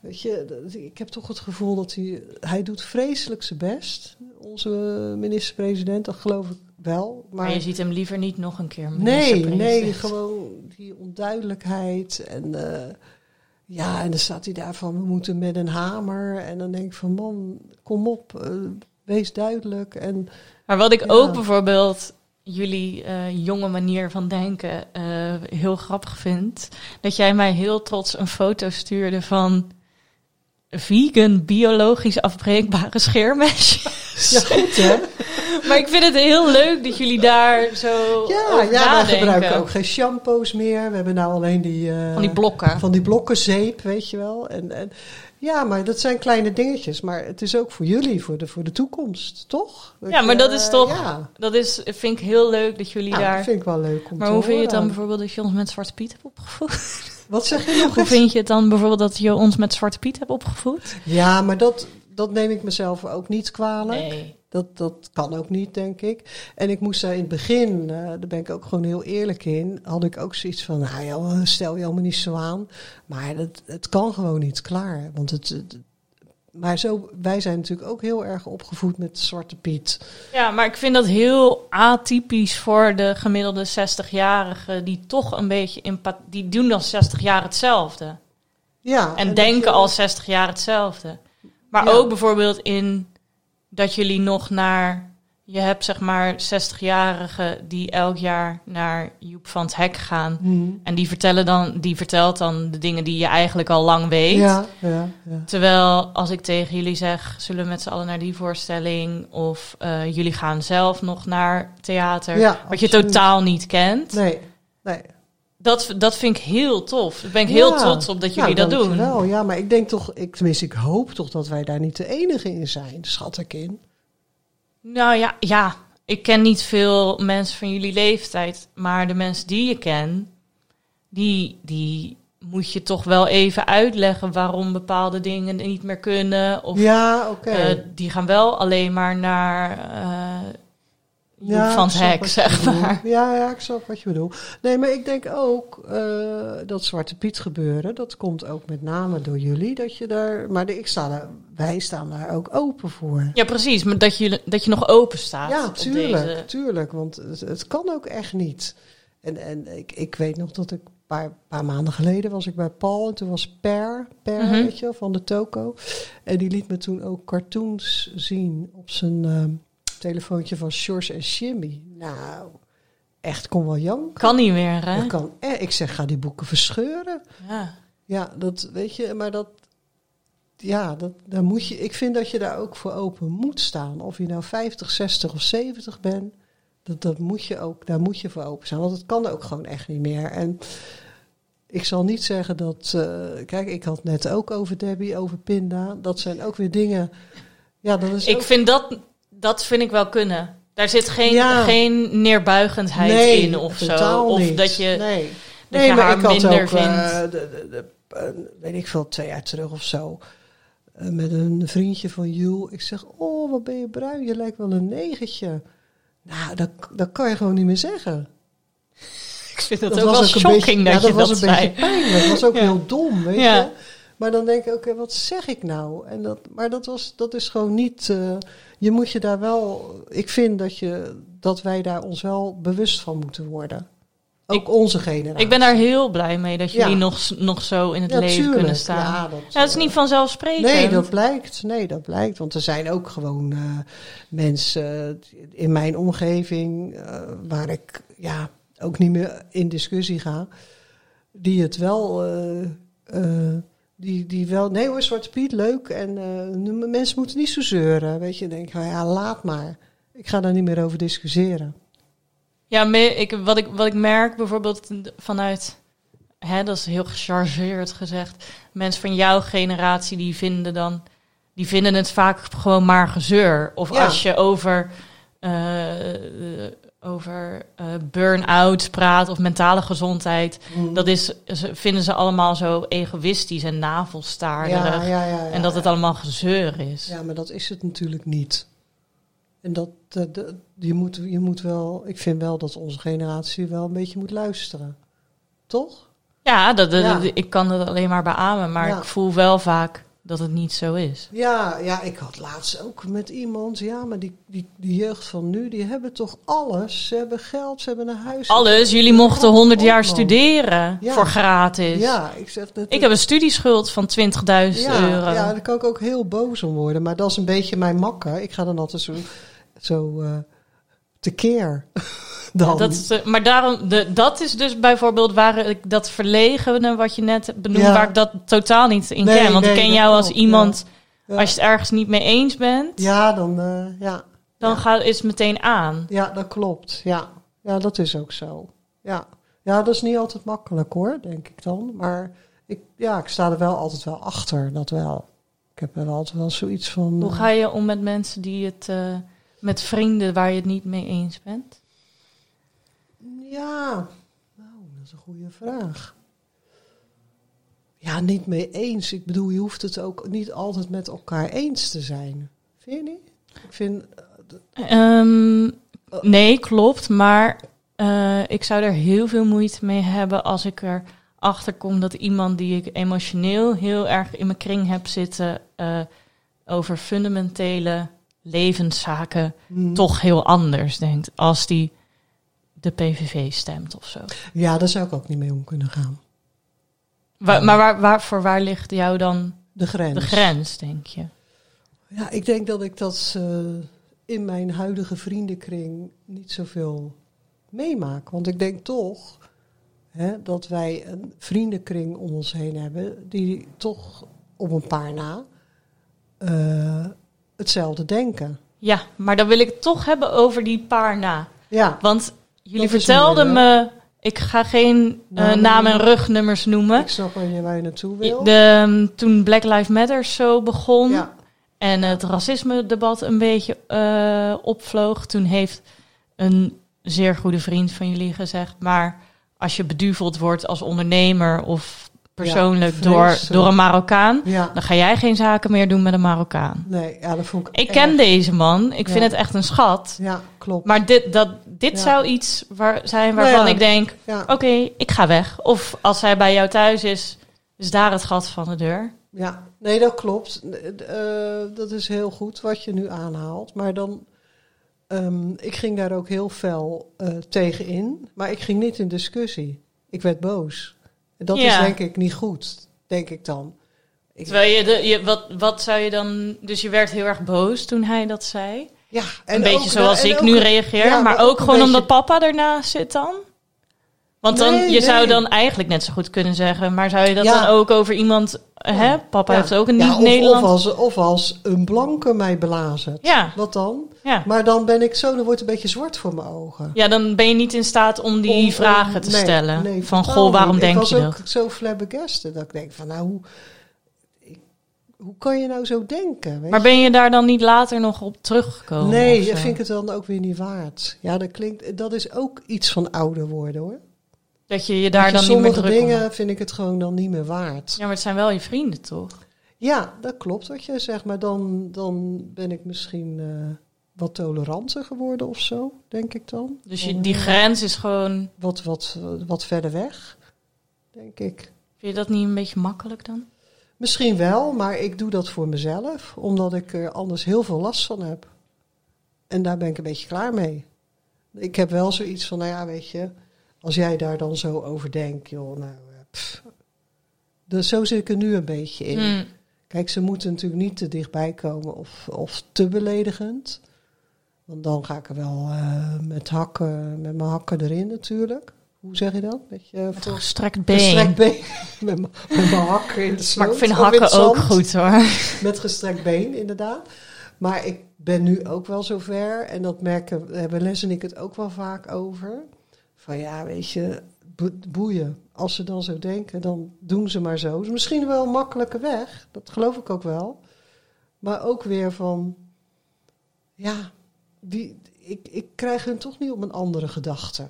weet je, ik heb toch het gevoel dat hij, hij doet vreselijk zijn best. Onze minister-president, dat geloof ik wel. Maar, Maar, je ziet hem liever niet nog een keer. nee, nee, gewoon die onduidelijkheid en... eh, ja, en dan staat hij daar van, we moeten met een hamer. En dan denk ik van, man, kom op, eh, wees duidelijk. En Maar wat ik Ja. ook bijvoorbeeld jullie eh, jonge manier van denken heel grappig vind, dat jij mij heel trots een foto stuurde van vegan, biologisch afbreekbare scheermesjes. ja, goed hè? *laughs* maar ik vind het heel leuk dat jullie daar zo Ja, over ja wij nadenken. gebruiken ook geen shampoos meer. We hebben nou alleen die... eh, Van die blokken. Van die blokken zeep, weet je wel. En, en, ja, maar dat zijn kleine dingetjes. Maar het is ook voor jullie, voor de, voor de toekomst, toch? Ja, maar dat is eh, toch- Ja, Dat is, vind ik heel leuk dat jullie Nou, daar... dat vind ik wel leuk om Maar te hoe vind je het dan bijvoorbeeld dat je ons met Zwarte Piet hebt opgevoed? *laughs* Wat zeg je nog *laughs* Hoe eens? vind je het dan bijvoorbeeld dat je ons met Zwarte Piet hebt opgevoed? Ja, maar dat, dat neem ik mezelf ook niet kwalijk. Nee. Dat, dat kan ook niet, denk ik. En ik moest daar in het begin, eh, daar ben ik ook gewoon heel eerlijk in, had ik ook zoiets van, nou ja, stel je allemaal niet zo aan. Maar het, het kan gewoon niet klaar. Want het, het- maar zo, wij zijn natuurlijk ook heel erg opgevoed met Zwarte Piet. Ja, maar ik vind dat heel atypisch voor de gemiddelde 60-jarigen die toch een beetje impa- die doen al 60 jaar hetzelfde Ja, en denken je- al 60 jaar hetzelfde. Maar Ja. ook bijvoorbeeld in dat jullie nog naar je hebt zeg maar 60-jarigen die elk jaar naar Joep van het Hek gaan Hmm. en die vertellen dan die vertelt dan de dingen die je eigenlijk al lang weet. Ja, ja, ja. Terwijl als ik tegen jullie zeg, zullen we met z'n allen naar die voorstelling of eh, jullie gaan zelf nog naar theater, wat je totaal niet kent. Nee, nee. Dat, dat vind ik heel tof. Daar ben ik heel trots op dat jullie Nou, dat doen. dankjewel. Ja, maar ik denk toch, ik, tenminste, ik hoop toch dat wij daar niet de enige in zijn, schat ik in. Nou ja, ja, ik ken niet veel mensen van jullie leeftijd, maar de mensen die je ken, die, die moet je toch wel even uitleggen waarom bepaalde dingen niet meer kunnen. Of ja, oké. Eh, die gaan wel alleen maar naar, eh, Joep van het hek, zeg maar. Ja, ja, ik snap wat je bedoelt. Nee, maar ik denk ook eh, dat Zwarte Piet gebeuren, dat komt ook met name door jullie, dat je daar, maar de, ik sta daar, wij staan daar ook open voor. Ja, precies. Maar dat je, dat je nog open staat. Ja, tuurlijk, deze- tuurlijk, want het, het kan ook echt niet. En, en ik, ik weet nog dat ik een paar, paar maanden geleden was ik bij Paul en toen was Per, Per Mhm. weet je, van de toko. En die liet me toen ook cartoons zien op zijn ehm, telefoontje van Sjors en Jimmy. Nou, echt kon wel janken. Kan niet meer, hè? Dat kan. Eh, ik zeg, ga die boeken verscheuren. Ja. Ja, dat weet je, maar dat. Ja, dat, daar moet je, ik vind dat je daar ook voor open moet staan. Of je nou 50, 60 of 70 bent, dat, dat moet je ook, daar moet je voor open staan. Want het kan ook gewoon echt niet meer. En ik zal niet zeggen dat. eh, kijk, ik had net ook over Debbie, over Pinda. Dat zijn ook weer dingen. Ja, dat is Ik ook- vind dat, dat vind ik wel kunnen. Daar zit geen, Ja. geen neerbuigendheid nee, in of zo. Of niet. dat je, nee. dat nee, je maar haar ik had minder ook, vindt. eh, de, de, de, eh, weet ik veel, twee jaar terug of zo. eh, met een vriendje van Jules. Ik zeg, oh, wat ben je bruin. Je lijkt wel een negentje. Nou, dat, dat kan je gewoon niet meer zeggen. ik vind dat, Dat ook wel shocking beetje, dat ja, je dat dat, was een zei. beetje pijnlijk. Dat was ook Ja. heel dom, weet je. Maar dan denk ik, oké, wat zeg ik nou? En dat, maar dat, was, dat is gewoon niet... je moet je daar wel... Ik vind dat, je, dat wij daar ons wel bewust van moeten worden. Ook Ik- onze generatie. Ik ben daar heel blij mee dat jullie Ja. nog, nog zo in het Ja, leven tuurlijk. kunnen staan. Ja, dat, Ja, het is niet vanzelfsprekend. Nee, dat blijkt. Nee, dat blijkt. Want er zijn ook gewoon eh, mensen in mijn omgeving eh, waar ik ja, ook niet meer in discussie ga, die het wel. eh, eh, die, die wel, nee hoor, Zwarte Piet, leuk. En nu- mensen moeten niet zo zeuren. Weet je, denk nou ja, laat maar. Ik ga daar niet meer over discussiëren. Ja, me- ik, wat, ik, wat ik merk bijvoorbeeld vanuit, hè, dat is heel gechargeerd gezegd, mensen van jouw generatie die vinden dan, die vinden het vaak gewoon maar gezeur. Of Ja. als je over, eh, over eh, burn-out praat of mentale gezondheid, dat is, ze- vinden ze allemaal zo egoïstisch en navelstaarderig. ja, ja, ja, ja, en dat het allemaal gezeur is. Ja, maar dat is het natuurlijk niet. En dat, de- je, moet, je moet wel, ik vind wel dat onze generatie wel een beetje moet luisteren. Toch? Ja, dat, ik kan dat alleen maar beamen, maar ik voel wel vaak dat het niet zo is. Ja, ja, ik had laatst ook met iemand, ja, maar die, die, die jeugd van nu, die hebben toch alles. Ze hebben geld, ze hebben een huis. Alles, jullie mochten 100 jaar studeren Ja. voor gratis. Ja, ik zeg dat. Ik heb een studieschuld van 20.000 ja, euro. Ja, daar kan ik ook heel boos om worden. Maar dat is een beetje mijn makker. Ik ga dan altijd zo, zo eh tekeer. *laughs* dan. Ja, dat is, eh, maar daarom, de, dat is dus bijvoorbeeld waar ik dat verlegene wat je net benoemde, Ja. waar ik dat totaal niet in Nee, ken. Want nee, ik ken jou als klopt, iemand, Ja. als je het ergens niet mee eens bent, ja, dan, eh, ja. dan gaat, is het meteen aan. Ja, dat klopt. Ja. ja, dat is ook zo. Ja. ja, dat is niet altijd makkelijk hoor, denk ik dan. Maar ik, ja, ik sta er wel altijd wel achter, dat wel. Ik heb er altijd wel zoiets van... Hoe eh, ga je om met mensen die het, met vrienden waar je het niet mee eens bent? Ja, nou, dat is een goede vraag. Ja, niet mee eens. Ik bedoel, je hoeft het ook niet altijd met elkaar eens te zijn. Vind je niet? Ik vind... Ehm, nee, klopt. Maar eh, ik zou er heel veel moeite mee hebben als ik erachter kom dat iemand die ik emotioneel heel erg in mijn kring heb zitten eh, over fundamentele levenszaken mm, toch heel anders denkt als die de PVV stemt of zo. Ja, daar zou ik ook niet mee om kunnen gaan. Maar waar, waar, voor waar ligt jou dan De grens. de grens, denk je? Ja, ik denk dat ik dat eh, in mijn huidige vriendenkring niet zoveel meemaak. Want ik denk toch hè, dat wij een vriendenkring om ons heen hebben die toch op een paar na eh, hetzelfde denken. Ja, maar dan wil ik het toch hebben over die paar na. Ja, Want jullie vertelden me, ik ga geen Namen naam en rugnummers noemen. ik snap waar je, waar je naartoe wil. De, ehm, toen Black Lives Matter zo begon ja, en het racisme-debat een beetje eh, opvloog, toen heeft een zeer goede vriend van jullie gezegd, maar als je beduveld wordt als ondernemer of persoonlijk Ja, door, door een Marokkaan. Ja, Dan ga jij geen zaken meer doen met een Marokkaan. nee, ja, dat vond ik Ik ken erg. deze man. Ik vind het echt een schat. Ja, klopt. Maar dit, dat, dit zou iets waar, zijn Nou waarvan ja. ik denk... Oké, ik ga weg. Of als hij bij jou thuis is, is daar het gat van de deur. ja, nee, dat klopt. Eh, dat is heel goed wat je nu aanhaalt. Maar dan, ehm, ik ging daar ook heel fel eh tegen in. Maar ik ging niet in discussie. Ik werd boos. En dat is denk ik niet goed, denk ik dan. Ik, Terwijl je, de, je wat, wat zou je dan... Dus je werd heel erg boos toen hij dat zei. ja, een beetje ook- zoals en ik ook- nu reageer. ja, maar, maar ook, gewoon beetje- omdat papa ernaast zit dan? Want dan, Nee, je zou dan eigenlijk net zo goed kunnen zeggen... Maar zou je dat Ja. dan ook over iemand... Hè? Papa Ja. heeft ook een Ja, of, als, of als een blanke mij belazert. Ja, Wat dan? Ja. Maar dan ben ik zo, dan wordt het een beetje zwart voor mijn ogen. ja, dan ben je niet in staat om die Om- vragen te nee, stellen. nee, van, goh, waarom denk ik je was dat? ook zo flabbergasted dat ik denk van, nou, hoe, ik- hoe kan je nou zo denken? Weet Maar ben je daar dan niet later nog op teruggekomen? nee, dat vind ik het dan ook weer niet waard. Ja, dat klinkt, dat is ook iets van ouder worden hoor. Dat je je daar je, dan niet meer sommige druk om dingen vind ik het gewoon dan niet meer waard. Ja, maar het zijn wel je vrienden, toch? Ja, dat klopt wat je zegt, maar dan, dan ben ik misschien eh, wat toleranter geworden of zo, denk ik dan. Dus je, die eh, grens is gewoon... wat, wat, wat verder weg, denk ik. Vind je dat niet een beetje makkelijk dan? Misschien wel, maar ik doe dat voor mezelf, omdat ik er anders heel veel last van heb. En daar ben ik een beetje klaar mee. Ik heb wel zoiets van, nou ja, weet je, als jij daar dan zo over denkt, joh, nou, eh, pff. Dus zo zit ik er nu een beetje in. Hmm. Kijk, ze moeten natuurlijk niet te dichtbij komen of, of te beledigend. Want dan ga ik er wel eh, met hakken, met mijn hakken erin natuurlijk. Hoe zeg je dat? Met je Met voor- een gestrekt been. gestrekt been. *laughs* met, mijn- met mijn hakken in de sloot. Maar ik vind hakken ook zand. goed hoor. *laughs* Met gestrekt been, inderdaad. Maar ik ben nu ook wel zover. En dat merken, hebben Les en ik het ook wel vaak over. Van ja, weet je, bo- boeien. Als ze dan zo denken, dan doen ze maar zo. Is misschien wel een makkelijke weg. Dat geloof ik ook wel. Maar ook weer van, ja, die, ik, ik krijg hun toch niet op een andere gedachte.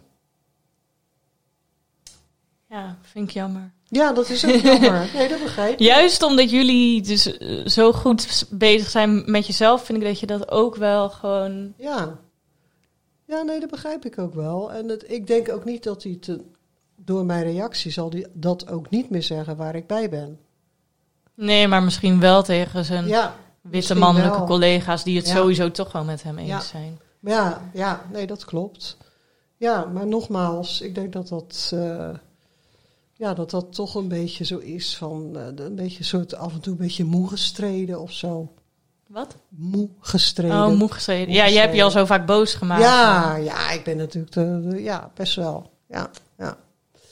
Ja, vind ik jammer. Ja, dat is ook jammer. Nee, dat begrijp ik. Juist omdat jullie dus eh, zo goed bezig zijn met jezelf, vind ik dat je dat ook wel gewoon... Ja. Ja, nee, dat begrijp ik ook wel. En het, ik denk ook niet dat hij te, door mijn reactie zal hij dat ook niet meer zeggen waar ik bij ben. Nee, maar misschien wel tegen zijn Ja, witte mannelijke wel. collega's die het Ja. sowieso toch wel met hem eens Ja. zijn. ja, ja, nee, dat klopt. Ja, maar nogmaals, ik denk dat dat, eh, ja, dat dat toch een beetje zo is van, eh, een beetje soort af en toe een beetje moe gestreden of zo. Wat? Moe gestreden. Oh, moe gestreden. Ja, jij hebt je al zo vaak boos gemaakt. ja, ja, ik ben natuurlijk, de, de- ja, best wel. Ja, ja.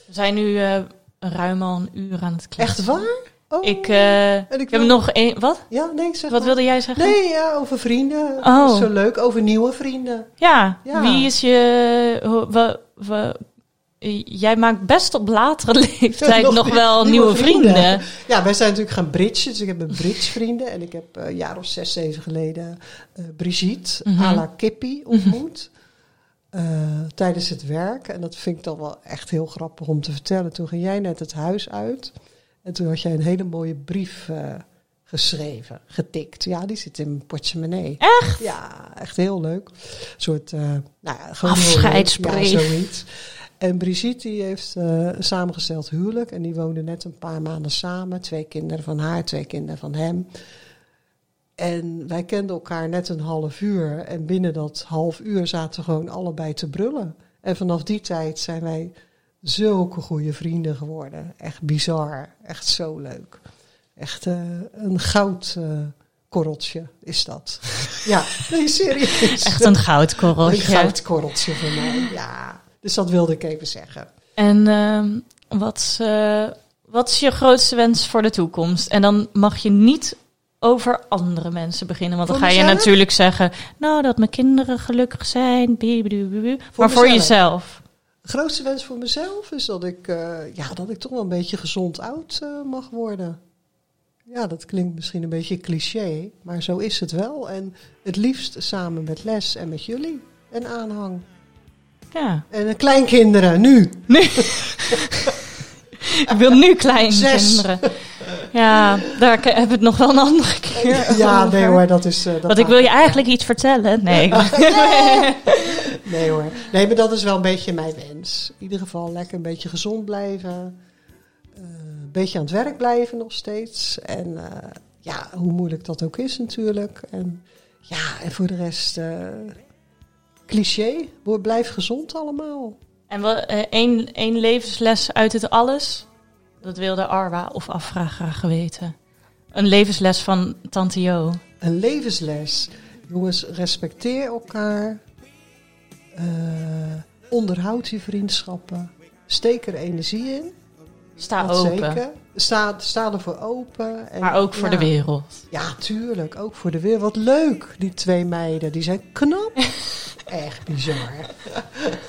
We zijn nu eh, ruim al een uur aan het kletsen. Echt waar? Oh. Ik, eh, En ik ik heb nog één... Wat? Ja, nee, zeg Wat maar. wilde jij zeggen? Nee, ja, over vrienden. Oh. Zo leuk, over nieuwe vrienden. Ja, Ja. wie is je... wa- wa- jij maakt best op latere *laughs* leeftijd nog, Nog wel nieuwe nieuwe vrienden. vrienden. Ja, wij zijn natuurlijk gaan bridgen. Dus ik heb een bridge vrienden. En ik heb eh, een jaar of zes, zeven geleden eh, Brigitte Mhm. à la Kippie ontmoet. eh, tijdens het werk. En dat vind ik dan wel echt heel grappig om te vertellen. Toen ging jij net het huis uit. En toen had jij een hele mooie brief eh, geschreven, getikt. Ja, die zit in mijn portemonnee. Echt? Ja, echt heel leuk. Een soort, nou ja, leuk. Afscheidsbrief. Ja, zoiets. En Brigitte die heeft een samengesteld huwelijk. En die woonde net een paar maanden samen. Twee kinderen van haar, twee kinderen van hem. En wij kenden elkaar net een half uur. En binnen dat half uur zaten we gewoon allebei te brullen. En vanaf die tijd zijn wij zulke goede vrienden geworden. Echt bizar. Echt zo leuk. Echt eh, een goudkorreltje is dat. *laughs* ja, nee, serieus. Echt een Een goudkorreltje. goudkorreltje voor mij, ja. Dus dat wilde ik even zeggen. En ehm, wat, is, eh, wat is je grootste wens voor de toekomst? En dan mag je niet over andere mensen beginnen. Want dan ga je natuurlijk zeggen... nou, dat mijn kinderen gelukkig zijn. Maar voor jezelf. Grootste wens voor mezelf is dat ik, eh, ja, dat ik toch wel een beetje gezond oud eh, mag worden. Ja, dat klinkt misschien een beetje cliché, maar zo is het wel. En het liefst samen met les en met jullie en aanhang. Ja. En de kleinkinderen, nu. *laughs* *laughs* *laughs* ik wil nu kleine Zes. kinderen. Ja, daar ke- heb ik het nog wel een andere keer Ja, over. nee hoor, dat is... eh, dat Want ik wil je eigenlijk iets vertellen. Nee, *laughs* Nee hoor. Nee, maar dat is wel een beetje mijn wens. In ieder geval lekker een beetje gezond blijven. Eh, een beetje aan het werk blijven nog steeds. En eh, ja, hoe moeilijk dat ook is natuurlijk. En ja, en voor de rest... cliché, blijf gezond allemaal. En wel, eh, één, levensles uit het alles. Dat wilde Arwa of Afra graag weten. Een levensles van Tante Jo. Een levensles. Jongens, respecteer elkaar. Eh, onderhoud je vriendschappen. Steek er energie in. Sta dat open. zeker. Sta, sta ervoor open. En, Maar ook voor ja. de wereld. Ja, tuurlijk. Ook voor de wereld. Wat leuk, die twee meiden. Die zijn knap. *laughs* Echt bizar.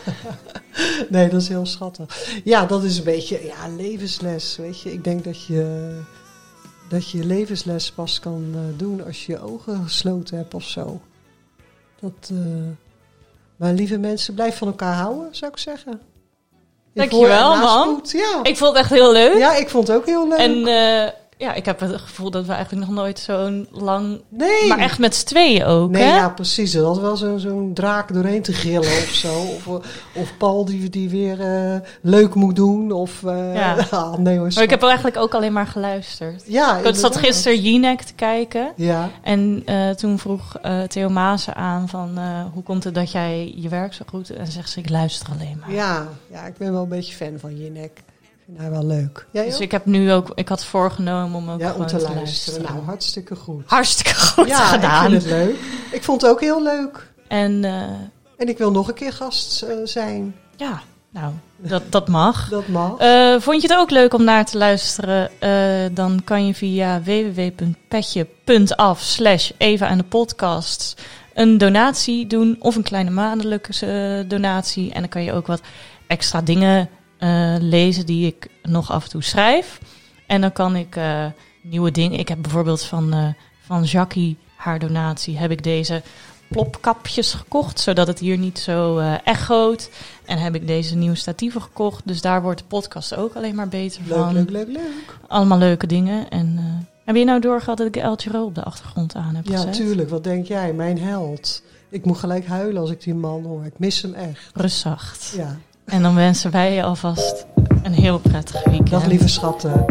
*laughs* nee, dat is heel schattig. Ja, dat is een beetje ja, levensles. Weet je, ik denk dat je, dat je levensles pas kan eh, doen als je je ogen gesloten hebt of zo. Dat, eh, maar lieve mensen, blijf van elkaar houden, zou ik zeggen. Dankjewel, man. Ja. Ik vond het echt heel leuk. ja, ik vond het ook heel leuk. En eh, ja, ik heb het gevoel dat we eigenlijk nog nooit zo'n lang... nee. Maar echt met z'n tweeën ook, Nee, hè? ja, precies. Er had wel zo- zo'n draak doorheen te grillen of zo. Of, of Paul die, die weer eh, leuk moet doen. Of, eh, Ja. *laughs* ah, nee hoor. Maar ik heb eigenlijk ook alleen maar geluisterd. ja, Ik zat gisteren Jinek te kijken. Ja, En eh, toen vroeg eh, Theo Maassen aan van... eh, hoe komt het dat jij je werk zo goed... En zegt ze, ik luister alleen maar. ja, ja, ik ben wel een beetje fan van Jinek. Vind haar wel leuk. Jij Dus ook? ik heb nu ook... Ik had voorgenomen om ook ja, om te luisteren. Nou, hartstikke goed. Hartstikke goed ja, gedaan. ik vind het leuk. Ik vond het ook heel leuk. En eh, En ik wil nog een keer gast eh, zijn. ja, nou, dat, dat mag. *laughs* Dat mag. Eh, vond je het ook leuk om naar te luisteren? Dan kan je via www.petje.af slash Eva en de podcast een donatie doen of een kleine maandelijkse donatie. En dan kan je ook wat extra dingen eh, lezen die ik nog af en toe schrijf. En dan kan ik eh, nieuwe dingen... Ik heb bijvoorbeeld van, eh, van Jackie, haar donatie, heb ik deze plopkapjes gekocht, zodat het hier niet zo echoot. En heb ik deze nieuwe statieven gekocht. Dus daar wordt de podcast ook alleen maar beter leuk, van. leuk, leuk, leuk. Allemaal leuke dingen. En heb je nou doorgehad dat ik El Giro op de achtergrond aan heb Ja, gezet? tuurlijk. Wat denk jij? Mijn held. Ik moet gelijk huilen als ik die man hoor. Ik mis hem echt. Rustzacht. Ja. En dan wensen wij je alvast een heel prettig weekend. Dag lieve schatten.